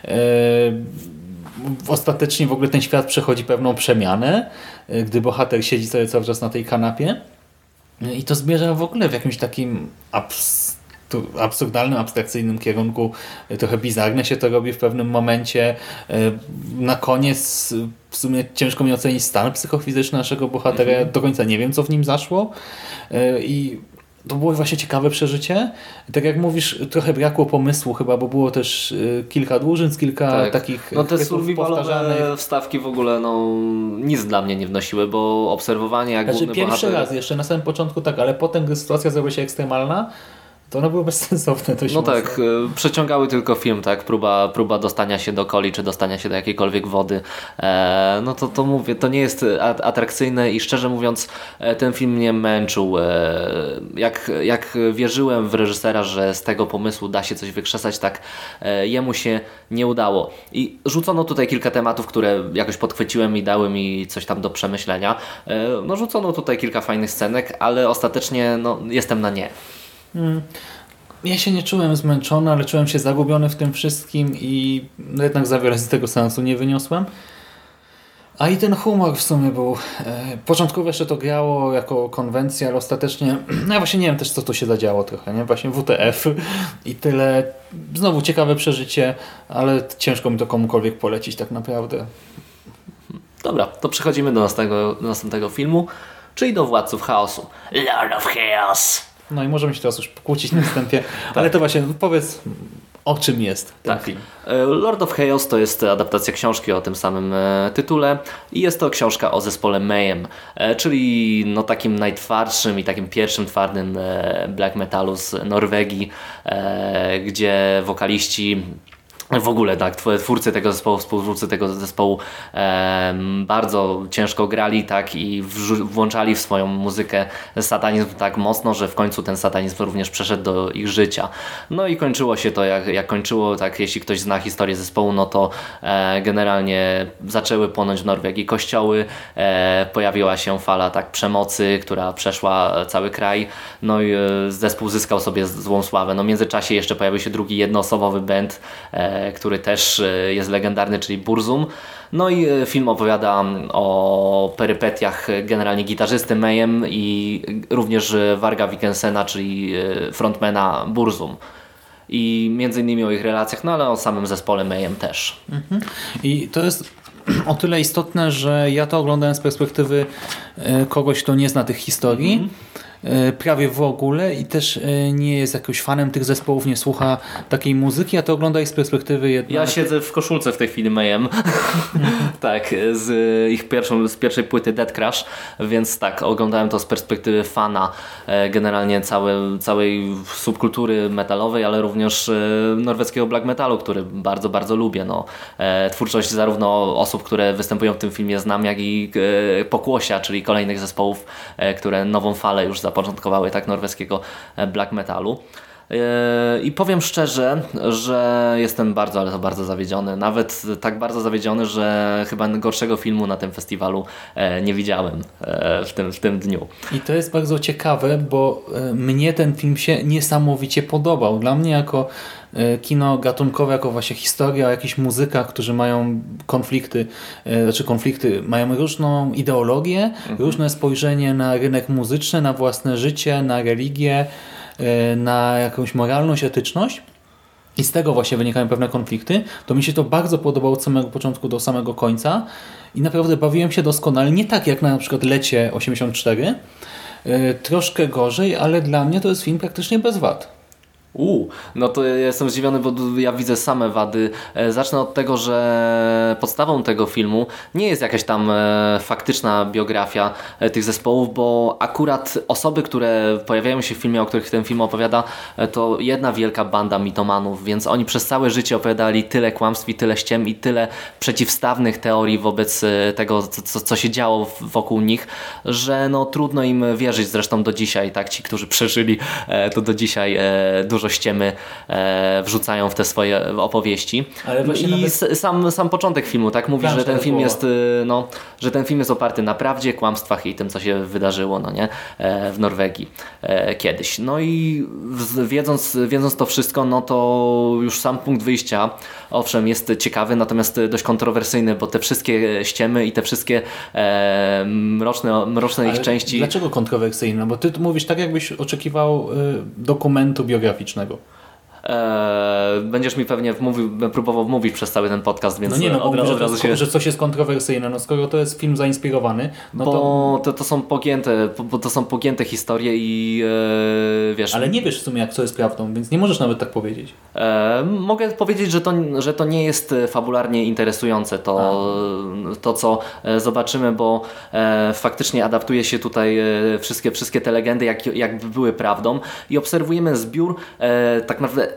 Yy, ostatecznie w ogóle ten świat przechodzi pewną przemianę, y, gdy bohater siedzi sobie cały czas na tej kanapie i to zmierza w ogóle w jakimś takim abs absurdalnym, abstrakcyjnym kierunku. Y, trochę bizarne się to robi w pewnym momencie. Y, na koniec w sumie ciężko mi ocenić stan psychofizyczny naszego bohatera. Do końca nie wiem, co w nim zaszło. I to było właśnie ciekawe przeżycie. Tak jak mówisz, trochę brakło pomysłu chyba, bo było też y, kilka dłużyc, kilka tak. takich No te survivalowe wstawki w ogóle no, nic dla mnie nie wnosiły, bo obserwowanie jak znaczy, główny pierwszy bohater... raz jeszcze na samym początku tak, ale potem gdy sytuacja zrobiła się ekstremalna, to one były bezsensowne dość No tak, e, przeciągały tylko film, tak? Próba, próba dostania się do coli, czy dostania się do jakiejkolwiek wody. E, no to, to mówię, to nie jest atrakcyjne i szczerze mówiąc e, ten film mnie męczył. E, jak, jak wierzyłem w reżysera, że z tego pomysłu da się coś wykrzesać, tak e, jemu się nie udało. I rzucono tutaj kilka tematów, które jakoś podchwyciłem i dały mi coś tam do przemyślenia. E, no rzucono tutaj kilka fajnych scenek, ale ostatecznie no, jestem na nie. Hmm. Ja się nie czułem zmęczony, ale czułem się zagubiony w tym wszystkim i jednak za wiele z tego sensu nie wyniosłem. A i ten humor w sumie był... E, początkowo jeszcze to grało jako konwencja, ale ostatecznie... [clears throat] No ja właśnie nie wiem też co tu się zadziało trochę, nie? Właśnie WTF i tyle. Znowu ciekawe przeżycie, ale ciężko mi to komukolwiek polecić tak naprawdę. Dobra, to przechodzimy do następnego, do następnego filmu, czyli do Władców Chaosu. Lord of Chaos! No i możemy się teraz już pokłócić na wstępie, [laughs] tak. ale to właśnie powiedz o czym jest ten tak. film. E, Lord of Chaos to jest adaptacja książki o tym samym e, tytule i jest to książka o zespole Mayhem, e, czyli no takim najtwardszym i takim pierwszym twardym black metalu z Norwegii, gdzie wokaliści w ogóle tak, twórcy tego zespołu, współtwórcy tego zespołu e, bardzo ciężko grali tak i włączali w swoją muzykę satanizm tak mocno, że w końcu ten satanizm również przeszedł do ich życia. No i kończyło się to jak, jak kończyło, tak jeśli ktoś zna historię zespołu, no to e, generalnie zaczęły płonąć w Norwegii kościoły, e, pojawiła się fala tak przemocy, która przeszła cały kraj, no i e, zespół zyskał sobie złą sławę. No w międzyczasie jeszcze pojawił się drugi jednoosobowy band, e, który też e, jest legendarny, czyli Burzum. No i e, film opowiada o perypetiach generalnie gitarzysty Mayhem i również Varga Wikkensena, czyli e, frontmana Burzum. I między innymi o ich relacjach, no ale o samym zespole Mayhem też. Mhm. I to jest [clears throat] o tyle istotne, że ja to oglądałem z perspektywy kogoś, kto nie zna tych historii. Mhm e, prawie w ogóle i też e, nie jest jakimś fanem tych zespołów, nie słucha takiej muzyki, a to ogląda ich z perspektywy jednak... Ja siedzę w koszulce w tej chwili Mayhem. [laughs] tak, z ich pierwszą, z pierwszej płyty Dead Crash, więc tak, oglądałem to z perspektywy fana e, generalnie całe, całej subkultury metalowej, ale również norweskiego black metalu, który bardzo, bardzo lubię. No, twórczość zarówno osób, które występują w tym filmie znam, jak i Pokłosia, czyli kolejnych zespołów, które nową falę już zapoczątkowały tak norweskiego e, black metalu. E, I powiem szczerze, że jestem bardzo, ale to bardzo zawiedziony. Nawet tak bardzo zawiedziony, że chyba gorszego filmu na tym festiwalu e, nie widziałem w tym, w tym dniu. I to jest bardzo ciekawe, bo mnie ten film się niesamowicie podobał. Dla mnie jako kino gatunkowe jako właśnie historia o jakichś muzykach, którzy mają konflikty, e, znaczy konflikty, mają różną ideologię, mhm. różne spojrzenie na rynek muzyczny, na własne życie, na religię, e, na jakąś moralność, etyczność i z tego właśnie wynikają pewne konflikty, to mi się to bardzo podobało od samego początku do samego końca i naprawdę bawiłem się doskonale, nie tak jak na przykład Lecie 84, troszkę gorzej, ale dla mnie to jest film praktycznie bez wad. Uuu, no to ja jestem zdziwiony, bo ja widzę same wady. E, zacznę od tego, że podstawą tego filmu nie jest jakaś tam e, faktyczna biografia e, tych zespołów, bo akurat osoby, które pojawiają się w filmie, o których ten film opowiada, to jedna wielka banda mitomanów, więc oni przez całe życie opowiadali tyle kłamstw i tyle ściem i tyle przeciwstawnych teorii wobec tego, co, co się działo wokół nich, że no trudno im wierzyć zresztą do dzisiaj, tak, ci, którzy przeżyli to do dzisiaj dużo dużo ściemy e, wrzucają w te swoje opowieści. I nawet... sam, sam początek filmu tak mówi, że ten film jest y, no, że ten film jest oparty na prawdzie, kłamstwach i tym, co się wydarzyło no nie, e, w Norwegii e, kiedyś. No i wiedząc, wiedząc to wszystko, no to już sam punkt wyjścia owszem jest ciekawy, natomiast dość kontrowersyjny, bo te wszystkie ściemy i te wszystkie e, mroczne, mroczne ich części... Dlaczego kontrowersyjne? Bo ty mówisz tak, jakbyś oczekiwał y, dokumentu biograficznego graficznego. Eee, będziesz mi pewnie wmówił, próbował wmówić przez cały ten podcast, więc no nie, no, od, od, od razu się... że coś jest kontrowersyjne. No skoro to jest film zainspirowany, no bo to... to... To, są pogięte, bo to są pogięte historie i e, wiesz... Ale nie wiesz w sumie jak co jest prawdą, więc nie możesz nawet tak powiedzieć. E, mogę powiedzieć, że to, że to nie jest fabularnie interesujące to, to co e, zobaczymy, bo e, faktycznie adaptuje się tutaj e, wszystkie, wszystkie te legendy jak, jakby były prawdą i obserwujemy zbiór e, tak naprawdę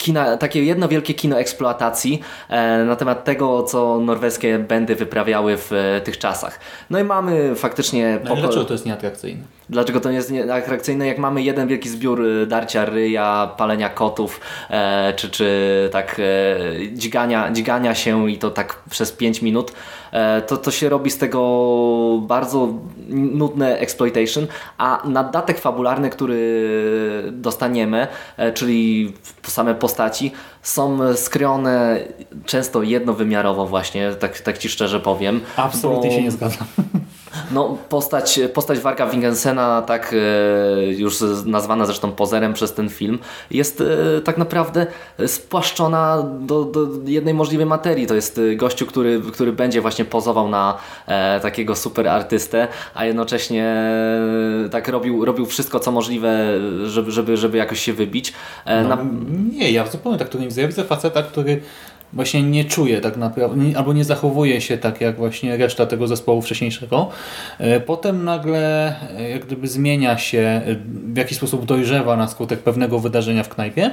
kina, takie jedno wielkie kino eksploatacji e, na temat tego, co norweskie bendy wyprawiały w e, tych czasach. No i mamy faktycznie... No dlaczego to jest nieatrakcyjne? Dlaczego to nie jest nieatrakcyjne, jak mamy jeden wielki zbiór e, darcia ryja, palenia kotów, e, czy, czy tak e, dźgania, dźgania się i to tak przez 5 minut, e, to, to się robi z tego bardzo nudne exploitation, a nadatek fabularny, który dostaniemy, czyli same postacie postaci są skryone często jednowymiarowo właśnie, tak, tak Ci szczerze powiem. Absolutnie bo... się nie zgadzam. No, postać, postać Warka Wingensena, tak e, już nazwana zresztą pozerem przez ten film, jest e, tak naprawdę spłaszczona do, do jednej możliwej materii. To jest gościu, który, który będzie właśnie pozował na e, takiego super artystę, a jednocześnie e, tak robił, robił wszystko, co możliwe, żeby, żeby, żeby jakoś się wybić. E, no, na... Nie, ja zupełnie tak to nie widzę. Ja widzę faceta, który właśnie nie czuje tak naprawdę, albo nie zachowuje się tak jak właśnie reszta tego zespołu wcześniejszego. E, potem nagle e, jak gdyby zmienia się, e, w jakiś sposób dojrzewa na skutek pewnego wydarzenia w knajpie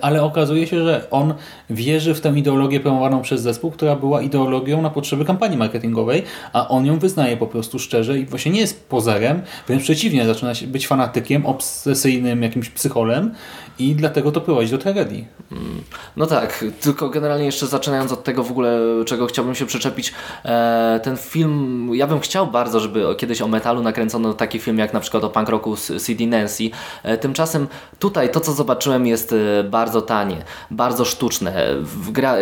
ale okazuje się, że on wierzy w tę ideologię promowaną przez zespół, która była ideologią na potrzeby kampanii marketingowej, a on ją wyznaje po prostu szczerze i właśnie nie jest pozerem, wręcz przeciwnie, zaczyna być fanatykiem, obsesyjnym jakimś psycholem i dlatego to prowadzi do tragedii. Mm. No tak, tylko generalnie jeszcze zaczynając od tego w ogóle, czego chciałbym się przyczepić, e, ten film, ja bym chciał bardzo, żeby kiedyś o metalu nakręcono taki film jak na przykład o punk rocku CD Nancy. E, tymczasem tutaj to, co zobaczyłem jest e, bardzo tanie, bardzo sztuczne. Gra,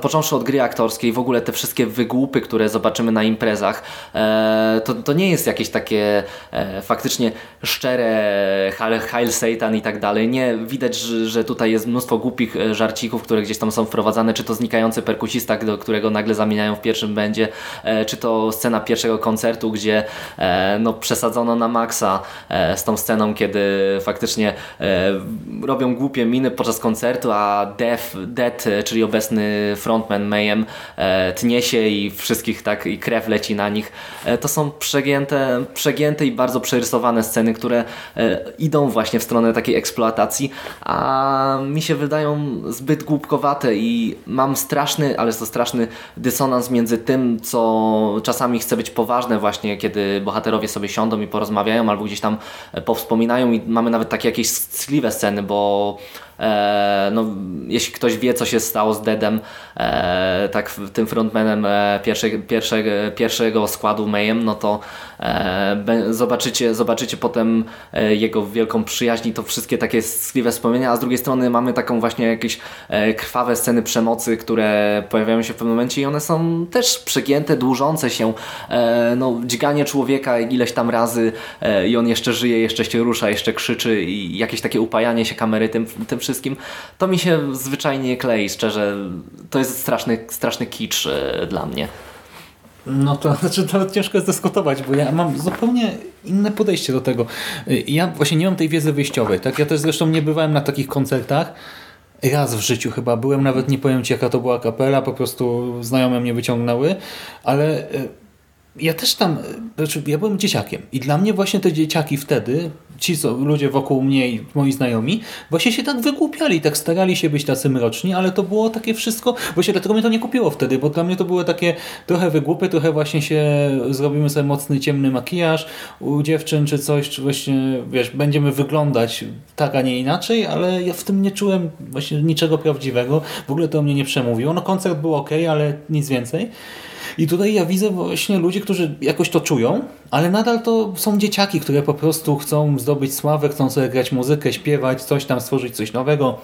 począwszy od gry aktorskiej, w ogóle te wszystkie wygłupy, które zobaczymy na imprezach, to, to nie jest jakieś takie faktycznie szczere Hail Satan i tak dalej. Nie, widać, że, że tutaj jest mnóstwo głupich e, żarcików, które gdzieś tam są wprowadzane, czy to znikający perkusista, do którego nagle zamieniają w pierwszym będzie, e, czy to scena pierwszego koncertu, gdzie no, przesadzono na maksa z tą sceną, kiedy faktycznie robią głupie miny podczas koncertu, a Death, Death czyli obecny frontman Mayhem tnie się i wszystkich tak i krew leci na nich. To są przegięte, przegięte i bardzo przerysowane sceny, które idą właśnie w stronę takiej eksploatacji, a mi się wydają zbyt głupkowate i mam straszny, ale to straszny dysonans między tym, co czasami chce być poważne właśnie, kiedy bohaterowie sobie siądą i porozmawiają albo gdzieś tam powspominają i mamy nawet takie jakieś skliwe sceny, bo E, no, jeśli ktoś wie, co się stało z Deadem, e, tak tym frontmanem e, pierwszej, pierwszego, pierwszego składu Mayhem, no to zobaczycie, zobaczycie potem jego wielką przyjaźń i to wszystkie takie skliwe wspomnienia, a z drugiej strony mamy taką właśnie jakieś krwawe sceny przemocy, które pojawiają się w pewnym momencie i one są też przegięte, dłużące się, no, dźganie człowieka ileś tam razy i on jeszcze żyje, jeszcze się rusza, jeszcze krzyczy i jakieś takie upajanie się kamery tym, tym wszystkim, to mi się zwyczajnie klei, szczerze. To jest straszny, straszny kicz e, dla mnie. No to [laughs] znaczy to ciężko jest dyskutować, bo ja mam zupełnie inne podejście do tego. E, ja właśnie nie mam tej wiedzy wyjściowej. Tak? Ja też zresztą nie bywałem na takich koncertach. Raz w życiu chyba byłem, nawet nie powiem Ci jaka to była kapela, po prostu znajome mnie wyciągnęły, ale e, ja też tam, znaczy ja byłem dzieciakiem i dla mnie właśnie te dzieciaki wtedy, ci co, ludzie wokół mnie i moi znajomi, właśnie się tak wygłupiali, tak starali się być tacy mroczni, ale to było takie wszystko, właśnie dlatego mnie to nie kupiło wtedy, bo dla mnie to było takie trochę wygłupy, trochę właśnie się zrobimy sobie mocny, ciemny makijaż u dziewczyn czy coś, czy właśnie, wiesz, będziemy wyglądać tak, a nie inaczej, ale ja w tym nie czułem właśnie niczego prawdziwego, w ogóle to mnie nie przemówiło. No koncert był ok, ale nic więcej. I tutaj ja widzę właśnie ludzi, którzy jakoś to czują, ale nadal to są dzieciaki, które po prostu chcą zdobyć sławę, chcą sobie grać muzykę, śpiewać, coś tam stworzyć, coś nowego.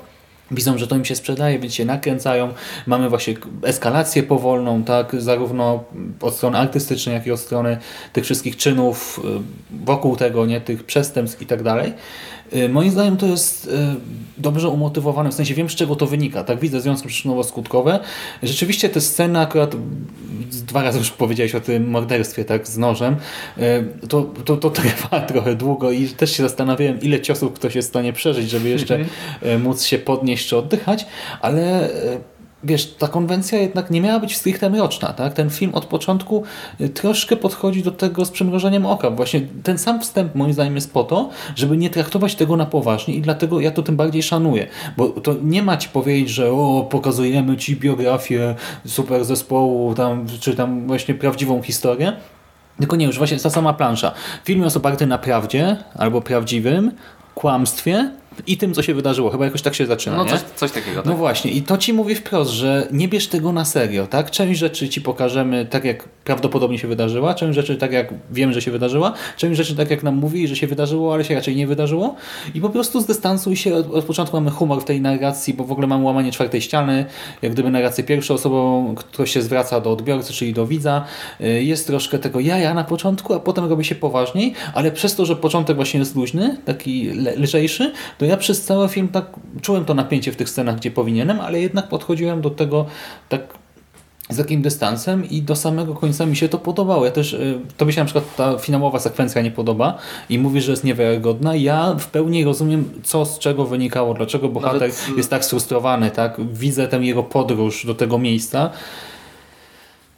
Widzą, że to im się sprzedaje, więc się nakręcają. Mamy właśnie eskalację powolną, tak, zarówno od strony artystycznej, jak i od strony tych wszystkich czynów y, wokół tego, nie, tych przestępstw i tak dalej. Y, moim zdaniem to jest y, dobrze umotywowane, w sensie wiem z czego to wynika. Tak widzę związki przyczynowo-skutkowe. Rzeczywiście te sceny akurat dwa razy już powiedziałeś o tym morderstwie tak z nożem, y, to, to, to trwa [laughs] trochę długo i też się zastanawiałem ile ciosów ktoś jest w stanie przeżyć, żeby jeszcze mhm. móc się podnieść czy oddychać, ale wiesz, ta konwencja jednak nie miała być stricte mroczna. Tak? Ten film od początku y, troszkę podchodzi do tego z przymrożeniem oka. Właśnie ten sam wstęp moim zdaniem jest po to, żeby nie traktować tego na poważnie i dlatego ja to tym bardziej szanuję. Bo to nie ma ci powiedzieć, że o, pokazujemy ci biografię super zespołu, tam, czy tam właśnie prawdziwą historię, tylko nie, już właśnie ta sama plansza. Film jest oparty na prawdzie albo prawdziwym kłamstwie, i tym, co się wydarzyło. Chyba jakoś tak się zaczyna, No coś, coś, takiego. Tak? No właśnie i to ci mówi wprost, że nie bierz tego na serio, tak? Część rzeczy ci pokażemy tak, jak prawdopodobnie się wydarzyła, część rzeczy tak, jak wiem, że się wydarzyła, część rzeczy tak, jak nam mówi, że się wydarzyło, ale się raczej nie wydarzyło i po prostu zdystansuj się. Od, od początku mamy humor w tej narracji, bo w ogóle mamy łamanie czwartej ściany, jak gdyby narrację pierwszą osobą, ktoś się zwraca do odbiorcy, czyli do widza. Y, jest troszkę tego jaja na początku, a potem robi się poważniej, ale przez to, że początek właśnie jest luźny, taki lżejszy, to ja przez cały film tak czułem to napięcie w tych scenach, gdzie powinienem, ale jednak podchodziłem do tego tak z takim dystansem i do samego końca mi się to podobało. Ja też, y, to mi się na przykład ta finałowa sekwencja nie podoba i mówi, że jest niewiarygodna. Ja w pełni rozumiem, co z czego wynikało, dlaczego bohater Nawet... jest tak sfrustrowany, tak? Widzę tę jego podróż do tego miejsca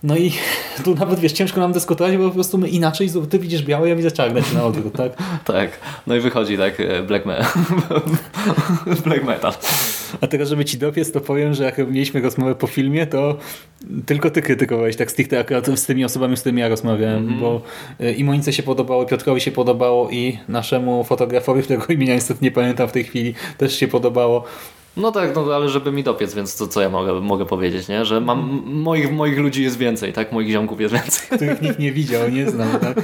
no i [laughs] tu nawet wiesz, ciężko nam dyskutować, bo po prostu my inaczej, ty widzisz białe, ja widzę czarne na odwrót, tak? [laughs] tak, no i wychodzi tak e, black, me [laughs] black metal. A teraz, żeby ci dopiec, to powiem, że jak mieliśmy rozmowę po filmie, to tylko ty krytykowałeś tak stricte akurat z tymi osobami, z którymi ja rozmawiałem, mm -hmm. bo e, i Monice się podobało, Piotrowi się podobało i naszemu fotografowi, którego imienia niestety nie pamiętam w tej chwili, też się podobało. No tak, no ale żeby mi dopiec, więc to co ja mogę, mogę powiedzieć, nie? Że mam, moich, moich ludzi jest więcej, tak? Moich ziomków jest więcej. [laughs] Których nikt nie widział, nie znał. Tak?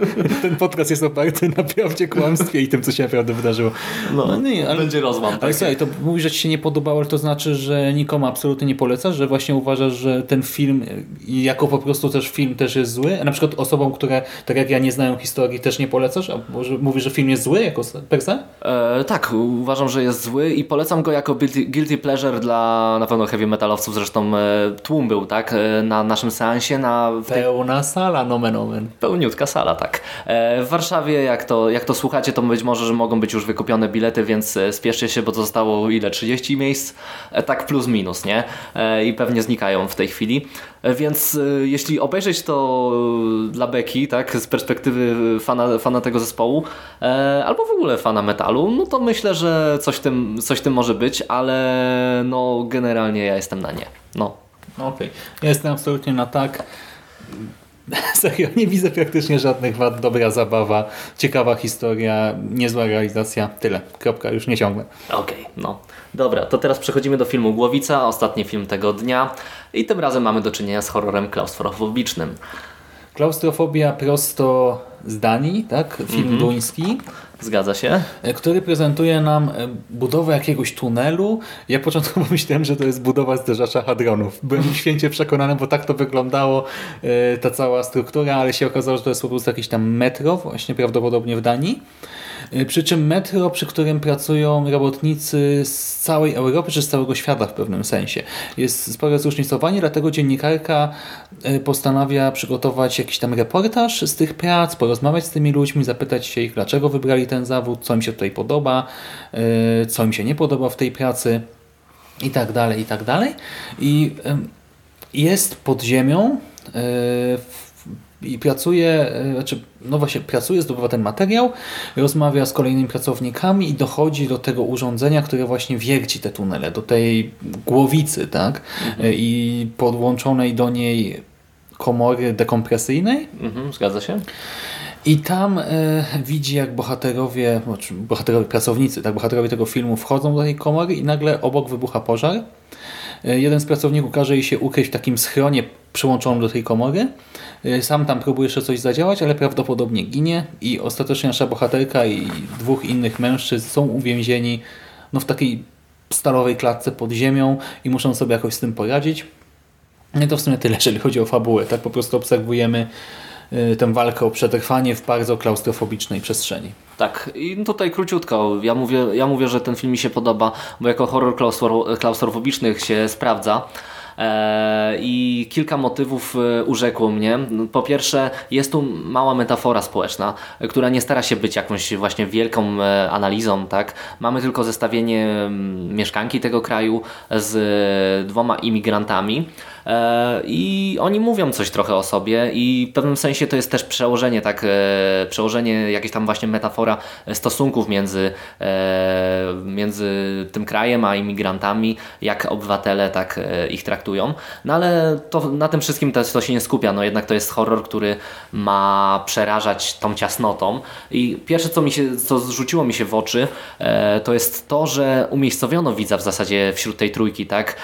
[laughs] Ten podcast jest oparty na prawdzie, kłamstwie i tym, co się naprawdę wydarzyło. No, nie, ale, będzie rozłam. Ale słuchaj, to mówisz, że ci się nie podobało, ale to znaczy, że nikomu absolutnie nie polecasz, że właśnie uważasz, że ten film jako po prostu też film też jest zły? A na przykład osobom, które tak jak ja nie znają historii też nie polecasz? A może mówisz, że film jest zły jako per se? E, tak, uważam, że jest zły i polecam go jako guilty pleasure dla na pewno heavy metalowców, zresztą e, tłum był, tak, e, na naszym seansie. Na tej... Pełna sala, nomen omen. Pełniutka sala, tak. E, w Warszawie, jak to, jak to słuchacie, to być może, że mogą być już wykupione bilety, więc spieszcie się, bo zostało ile? 30 miejsc? Tak plus minus, nie? I pewnie znikają w tej chwili. Więc jeśli obejrzeć to dla Beki, tak, z perspektywy fana, fana tego zespołu, albo w ogóle fana metalu, no to myślę, że coś tym, coś tym może być, ale no generalnie ja jestem na nie. No. Okej. Okay. Ja jestem absolutnie na tak. [laughs] Serio, nie widzę praktycznie żadnych wad. Dobra zabawa, ciekawa historia, niezła realizacja. Tyle. Kropka, już nie ciągnę. Okej, okay, no. Dobra, to teraz przechodzimy do filmu Głowica, ostatni film tego dnia i tym razem mamy do czynienia z horrorem klaustrofobicznym. Klaustrofobia prosto z Danii, tak? Film mm -hmm. duński. Zgadza się. E, który prezentuje nam e, budowę jakiegoś tunelu. Ja początku [laughs] pomyślałem, że to jest budowa zderzacza hadronów. Byłem święcie przekonany, bo tak to wyglądało e, ta cała struktura, ale się okazało, że to jest po prostu jakieś tam metro, właśnie prawdopodobnie w Danii. Y, przy czym metro, przy którym pracują robotnicy z całej Europy czy z całego świata w pewnym sensie. Jest spore zróżnicowanie, dlatego dziennikarka y, postanawia przygotować jakiś tam reportaż z tych prac, porozmawiać z tymi ludźmi, zapytać się ich, dlaczego wybrali ten zawód, co im się tutaj podoba, y, co im się nie podoba w tej pracy i tak dalej, i tak dalej. I jest pod ziemią w i pracuje, e, znaczy, no właśnie pracuje, zdobywa ten materiał, rozmawia z kolejnymi pracownikami i dochodzi do tego urządzenia, które właśnie wierci te tunele, do tej głowicy, tak? Mhm. E, I podłączonej do niej komory dekompresyjnej. Mhm, zgadza się. I tam e, widzi, jak bohaterowie, znaczy bohaterowie, pracownicy, tak, bohaterowie tego filmu wchodzą do tej komory i nagle obok wybucha pożar. E, jeden z pracowników każe jej się ukryć w takim schronie przyłączonym do tej komory. E, sam tam próbuje jeszcze coś zadziałać, ale prawdopodobnie ginie i ostatecznie nasza bohaterka i dwóch innych mężczyzn są uwięzieni no, w takiej stalowej klatce pod ziemią i muszą sobie jakoś z tym poradzić. No to w sumie tyle, jeżeli chodzi o fabułę. Tak po prostu obserwujemy Y, tę walkę o przetrwanie w bardzo klaustrofobicznej przestrzeni. Tak, i tutaj króciutko. Ja mówię, ja mówię, że ten film mi się podoba, bo jako horror klaustrofobiczny się sprawdza. E, I kilka motywów e, urzekło mnie. Po pierwsze, jest tu mała metafora społeczna, która nie stara się być jakąś właśnie wielką e, analizą. Tak? Mamy tylko zestawienie mieszkanki tego kraju z dwoma imigrantami i oni mówią coś trochę o sobie i w pewnym sensie to jest też przełożenie, tak, e, przełożenie, jakieś tam właśnie metafora stosunków między, e, między tym krajem a imigrantami, jak obywatele tak ich traktują. No ale to, na tym wszystkim to, to się nie skupia, no jednak to jest horror, który ma przerażać tą ciasnotą. I pierwsze co mi się, co zrzuciło mi się w oczy, to jest to, że umiejscowiono widza w zasadzie wśród tej trójki, tak,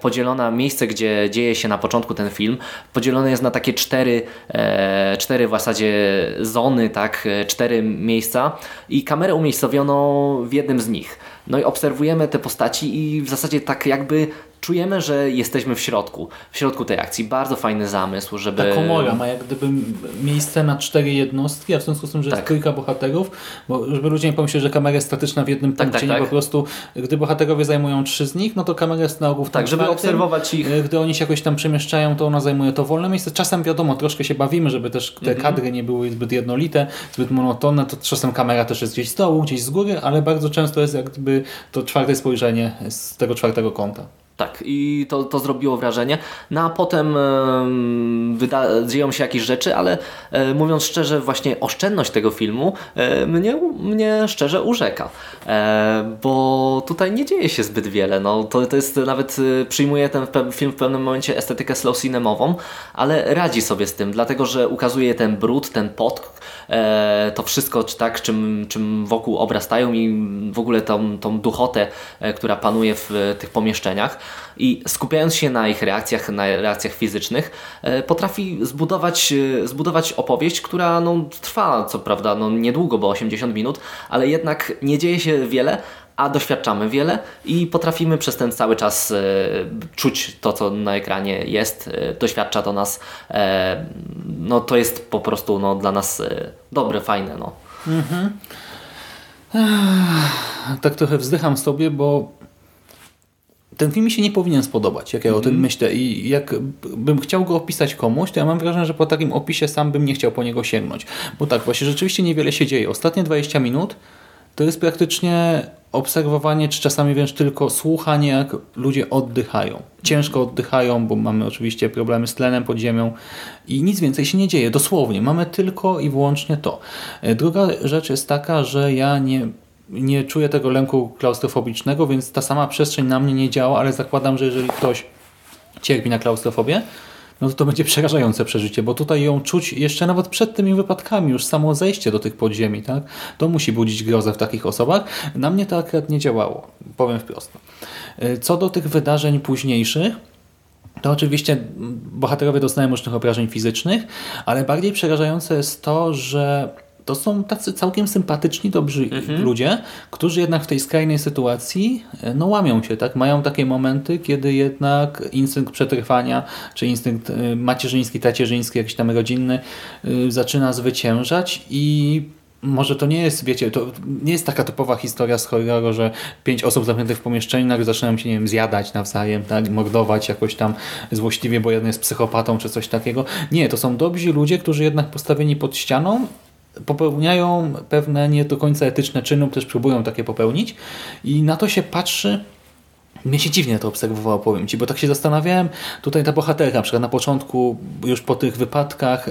podzielona miejsce, gdzie dzieje się na początku ten film, podzielony jest na takie cztery, e, cztery w zasadzie zony, tak, e, cztery miejsca i kamerę umiejscowiono w jednym z nich. No i obserwujemy te postaci i w zasadzie tak jakby czujemy, że jesteśmy w środku, w środku tej akcji. Bardzo fajny zamysł, żeby... Ta komora ma jak gdyby miejsce na cztery jednostki, a w związku z tym, że tak. jest kilka bohaterów, bo żeby ludzie nie pomyśleli, że kamera jest statyczna w jednym tak, punkcie, tak, tak. po prostu gdy bohaterowie zajmują trzy z nich, no to kamera jest na ogół w Tak, żeby czwartym. obserwować ich. E, gdy oni się jakoś tam przemieszczają, to ona zajmuje to wolne miejsce. Czasem wiadomo, troszkę się bawimy, żeby też te mhm. kadry nie były zbyt jednolite, zbyt monotonne, to czasem kamera też jest gdzieś z dołu, gdzieś z góry, ale bardzo często jest jak gdyby to czwarte spojrzenie z tego czwartego kąta. Tak, i to, to zrobiło wrażenie. No a potem e, dzieją się jakieś rzeczy, ale e, mówiąc szczerze, właśnie oszczędność tego filmu e, mnie, mnie szczerze urzeka. E, bo tutaj nie dzieje się zbyt wiele. No, to, to jest nawet, e, przyjmuje ten film w pewnym momencie estetykę slow cinemową, ale radzi sobie z tym, dlatego że ukazuje ten brud, ten pot, e, to wszystko, tak, czym, czym wokół obrastają i w ogóle tą, tą duchotę, która panuje w tych pomieszczeniach i skupiając się na ich reakcjach, na reakcjach fizycznych, e, potrafi zbudować, e, zbudować opowieść, która no, trwa co prawda no, niedługo, bo 80 minut, ale jednak nie dzieje się wiele, a doświadczamy wiele i potrafimy przez ten cały czas e, czuć to, co na ekranie jest, doświadcza to nas, no to jest po prostu no, dla nas dobre, fajne. No. Mhm. Tak trochę wzdycham sobie, bo ten film mi się nie powinien spodobać, jak ja mm -hmm. o tym mhm. myślę i jak bym chciał go opisać komuś, to ja mam wrażenie, że po takim opisie sam bym nie chciał po niego sięgnąć. Bo tak, właśnie rzeczywiście niewiele się dzieje. Ostatnie 20 minut to jest praktycznie obserwowanie, czy czasami wręcz tylko słuchanie, jak ludzie oddychają. Ciężko oddychają, bo mamy oczywiście problemy z tlenem pod ziemią i nic więcej się nie dzieje, dosłownie. Mamy tylko i wyłącznie to. Druga rzecz jest taka, że ja nie nie czuję tego lęku klaustrofobicznego, więc ta sama przestrzeń na mnie nie działa, ale zakładam, że jeżeli ktoś cierpi na klaustrofobię, no to to będzie przerażające przeżycie, bo tutaj ją czuć jeszcze nawet przed tymi wypadkami, już samo zejście do tych podziemi, tak? To musi budzić grozę w takich osobach. Na mnie to akurat nie działało, powiem wprost. Co do tych wydarzeń późniejszych, to oczywiście bohaterowie doznają różnych obrażeń fizycznych, ale bardziej przerażające jest to, że to są tacy całkiem sympatyczni, dobrzy mhm. ludzie, którzy jednak w tej skrajnej sytuacji e, no łamią się, tak? Mają takie momenty, kiedy jednak instynkt przetrwania, czy instynkt e, macierzyński, tacierzyński, jakiś tam rodzinny e, zaczyna zwyciężać i może to nie jest, wiecie, to nie jest taka typowa historia z horroru, że pięć osób zamkniętych w pomieszczeniu nagle zaczynają się, nie wiem, zjadać nawzajem, tak, mordować jakoś tam złośliwie, bo jeden jest psychopatą czy coś takiego. Nie, to są dobrzy ludzie, którzy jednak postawieni pod ścianą popełniają pewne nie do końca etyczne czyny, też próbują takie popełnić. I na to się patrzy mnie się dziwnie to obserwowało, powiem Ci, bo tak się zastanawiałem, tutaj ta bohaterka na przykład na początku, już po tych wypadkach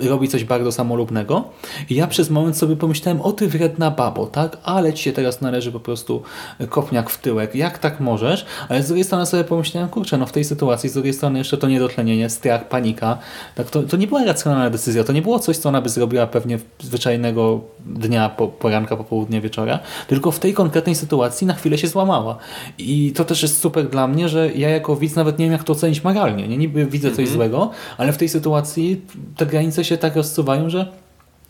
yy, robi coś bardzo samolubnego i ja przez moment sobie pomyślałem, o Ty wredna babo, tak? Ale Ci się teraz należy po prostu kopniak w tyłek, jak tak możesz? Ale z drugiej strony sobie pomyślałem, kurczę, no w tej sytuacji, z drugiej strony jeszcze to niedotlenienie, strach, panika, tak? To, to nie była racjonalna decyzja, to nie było coś, co ona by zrobiła pewnie zwyczajnego dnia, po, poranka, popołudnia, wieczora, tylko w tej konkretnej sytuacji na chwilę się złamała i to też jest super dla mnie, że ja jako widz nawet nie wiem jak to ocenić moralnie. Nie niby widzę coś mm -hmm. złego, ale w tej sytuacji te granice się tak rozsuwają, że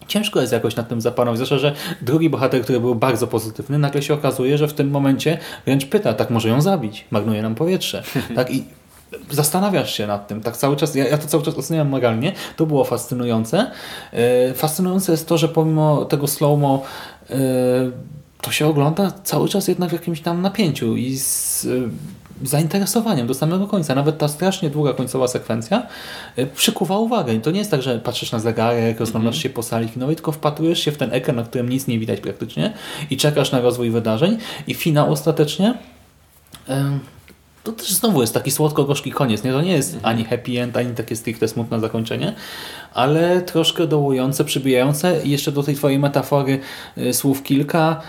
ciężko jest jakoś nad tym zapanować. Zresztą, że drugi bohater, który był bardzo pozytywny, nagle się okazuje, że w tym momencie wręcz pyta, tak może ją zabić, marnuje nam powietrze. [laughs] tak i zastanawiasz się nad tym, tak cały czas, ja, ja to cały czas oceniam moralnie, to było fascynujące. Yy, fascynujące jest to, że pomimo tego slow-mo yy, to się ogląda cały czas jednak w jakimś tam napięciu i z y, zainteresowaniem do samego końca. Nawet ta strasznie długa końcowa sekwencja y, przykuwa uwagę. I to nie jest tak, że patrzysz na zegarek, rozglądasz mm -hmm. się po sali kinowej, tylko wpatrujesz się w ten ekran, na którym nic nie widać praktycznie i czekasz na rozwój wydarzeń i finał ostatecznie to też znowu jest taki słodko-gorzki koniec. Nie? To nie jest ani happy end, ani takie stricte smutne zakończenie, ale troszkę dołujące, przybijające i jeszcze do tej twojej metafory y, słów kilka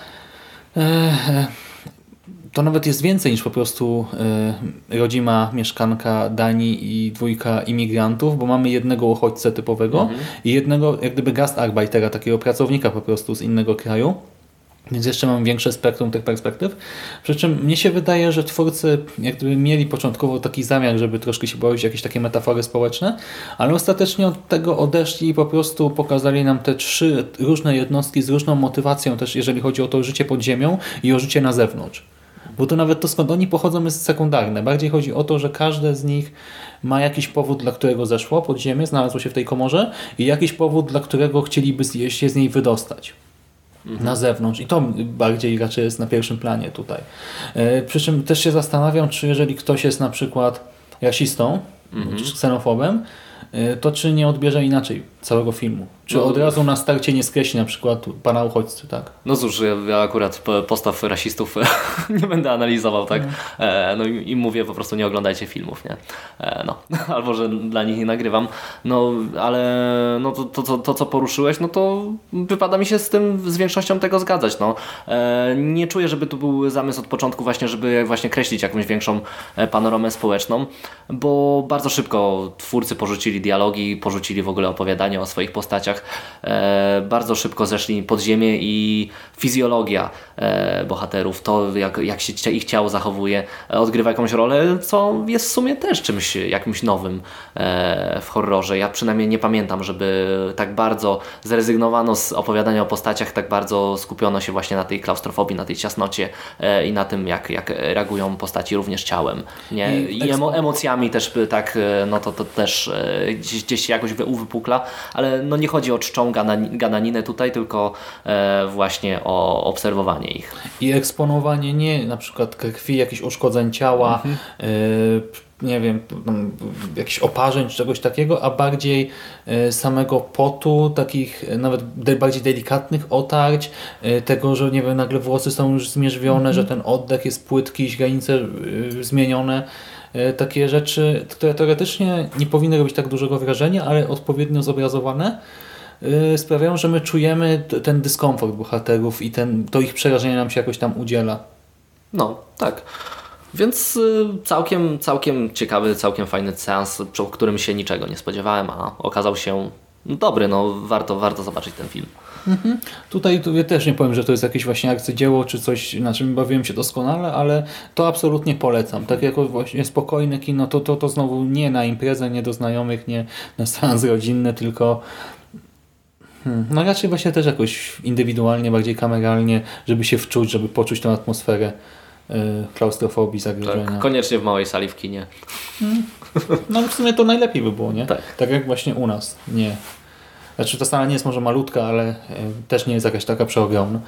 to nawet jest więcej niż po prostu rodzima mieszkanka Danii i dwójka imigrantów, bo mamy jednego uchodźcę typowego mhm. i jednego jak gdyby gastarbeitera, takiego pracownika po prostu z innego kraju. Więc jeszcze mam większe spektrum tych perspektyw. Przy czym mnie się wydaje, że twórcy jak gdyby mieli początkowo taki zamiar, żeby troszkę się bawić jakieś takie metafory społeczne, ale ostatecznie od tego odeszli i po prostu pokazali nam te trzy różne jednostki z różną motywacją też, jeżeli chodzi o to życie pod ziemią i o życie na zewnątrz. Bo to nawet to skąd oni pochodzą jest sekundarne. Bardziej chodzi o to, że każde z nich ma jakiś powód, dla którego zeszło pod ziemię, znalazło się w tej komorze i jakiś powód, dla którego chcieliby się z niej wydostać mhm. na zewnątrz. I to bardziej raczej jest na pierwszym planie tutaj. E, przy czym też się zastanawiam, czy jeżeli ktoś jest na przykład rasistą, mhm. czy ksenofobem, e, to czy nie odbierze inaczej całego filmu. Czy No. od razu na starcie nie skreśli na przykład pana uchodźcy, tak? No cóż, ja, akurat po- postaw rasistów [laughs] nie będę analizował, tak? E, no i, mówię po prostu nie oglądajcie filmów, nie? E, no, [laughs] albo że dla nich nie nagrywam. No, ale no to, to, to, to, co poruszyłeś, no to wypada mi się z tym, z większością tego zgadzać, no. E, nie czuję, żeby tu był zamysł od początku właśnie, żeby właśnie kreślić jakąś większą panoramę społeczną, bo bardzo szybko twórcy porzucili dialogi, porzucili w ogóle opowiadanie o swoich postaciach, e, bardzo szybko zeszli pod ziemię i fizjologia e, bohaterów, to jak, jak się ich ciało zachowuje, e, odgrywa jakąś rolę, co jest w sumie też czymś jakimś nowym w horrorze. Ja przynajmniej nie pamiętam, żeby tak bardzo zrezygnowano z opowiadania o postaciach, tak bardzo skupiono się właśnie na tej klaustrofobii, na tej ciasnocie i na tym, jak, jak reagują postaci również ciałem. Nie? I emo, emocjami też tak, no to, to też gdzieś, gdzieś się jakoś wy- uwypukla, ale no nie chodzi o czczą ganani- gadaninę tutaj, tylko e, właśnie o obserwowanie ich. I eksponowanie nie na przykład krwi, jakichś uszkodzeń ciała, Mhm. y, nie wiem, jakichś oparzeń czy czegoś takiego, a bardziej y, samego potu, takich nawet bardziej delikatnych otarć, tego, że nie wiem, nagle włosy są już zmierzwione, że ten oddech jest płytki, źrenice zmienione. Y, Takie rzeczy, które teoretycznie nie powinny robić tak dużego wrażenia, ale odpowiednio zobrazowane y, sprawiają, że my czujemy ten dyskomfort bohaterów i ten, to ich przerażenie nam się jakoś tam udziela. No, tak. Więc y, całkiem, całkiem ciekawy, całkiem fajny seans, przy którym się niczego nie spodziewałem, a okazał się dobry. No, warto, warto zobaczyć ten film. Tutaj tu ja też nie powiem, że to jest jakieś właśnie arcydzieło czy coś, na czym bawiłem się doskonale, ale to absolutnie polecam. Tak jako właśnie spokojne kino, to, to, to znowu nie na imprezę, nie do znajomych, nie na seans rodzinny, tylko hmm, no raczej właśnie też jakoś indywidualnie, bardziej kameralnie, żeby się wczuć, żeby poczuć tą atmosferę y, klaustrofobii, zagrożenia. Tak, koniecznie w małej sali w kinie. No w sumie to najlepiej by było, nie? Tak. tak jak właśnie u nas. Nie. Znaczy ta sala nie jest może malutka, ale y, też nie jest jakaś taka przeogromna.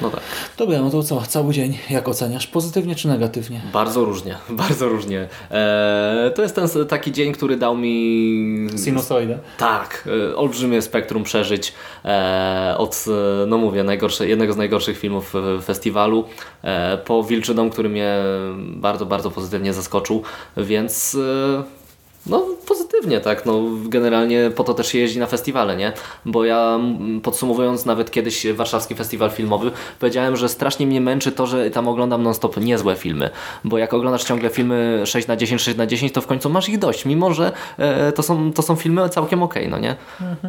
No tak. Dobra, no to co? Cały dzień jak oceniasz? Pozytywnie czy negatywnie? Bardzo różnie, [laughs] bardzo różnie. Eee, to jest ten taki dzień, który dał mi Sinusoidę. Tak, e, olbrzymie spektrum przeżyć e, od, e, no mówię, najgorsze, jednego z najgorszych filmów e, festiwalu e, po Wilczy Dom, który mnie bardzo, bardzo pozytywnie zaskoczył, więc e, no pozytywnie, tak, no generalnie po to też się jeździ na festiwale, nie? Bo ja podsumowując nawet kiedyś warszawski festiwal filmowy, powiedziałem, że strasznie mnie męczy to, że tam oglądam non-stop niezłe filmy, bo jak oglądasz ciągle filmy 6 na 10, 6 na 10, to w końcu masz ich dość, mimo że e, to, są, to są filmy całkiem okej, no nie?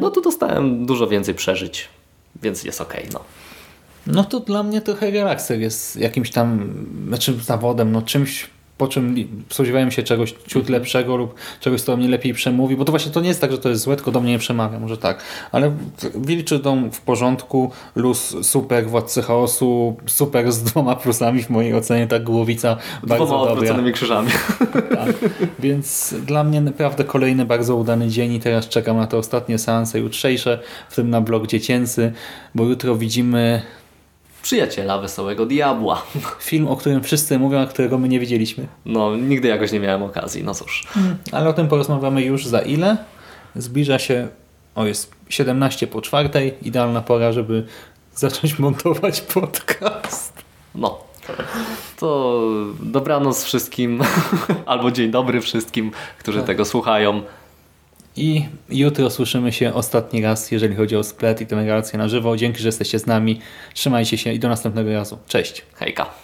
No tu dostałem dużo więcej przeżyć, więc jest okej, no. No to dla mnie trochę relakser jest jakimś tam, znaczy zawodem, no czymś po czym spodziewałem się czegoś ciut lepszego lub czegoś, co do mnie lepiej przemówi, bo to właśnie to nie jest tak, że to jest złe, tylko do mnie nie przemawia, może tak. Ale Wilczy Dom w porządku, luz super, Władcy Chaosu super z dwoma plusami w mojej ocenie, ta głowica bardzo Dwoma odwróconymi krzyżami. Tak. Więc dla mnie naprawdę kolejny bardzo udany dzień i teraz czekam na te ostatnie seanse jutrzejsze, w tym na blog dziecięcy, bo jutro widzimy Przyjaciela Wesołego Diabła. film, o którym wszyscy mówią, a którego my nie widzieliśmy. No, nigdy jakoś nie miałem okazji, no cóż. Ale o tym porozmawiamy już za ile. Zbliża się, o jest 17 po czwartej, idealna pora, żeby zacząć montować podcast. No. To dobranoc wszystkim, [laughs] albo dzień dobry wszystkim, którzy tego słuchają. I jutro słyszymy się ostatni raz, jeżeli chodzi o splet i tę relację na żywo. Dzięki, że jesteście z nami. Trzymajcie się i do następnego razu. Cześć. Hejka.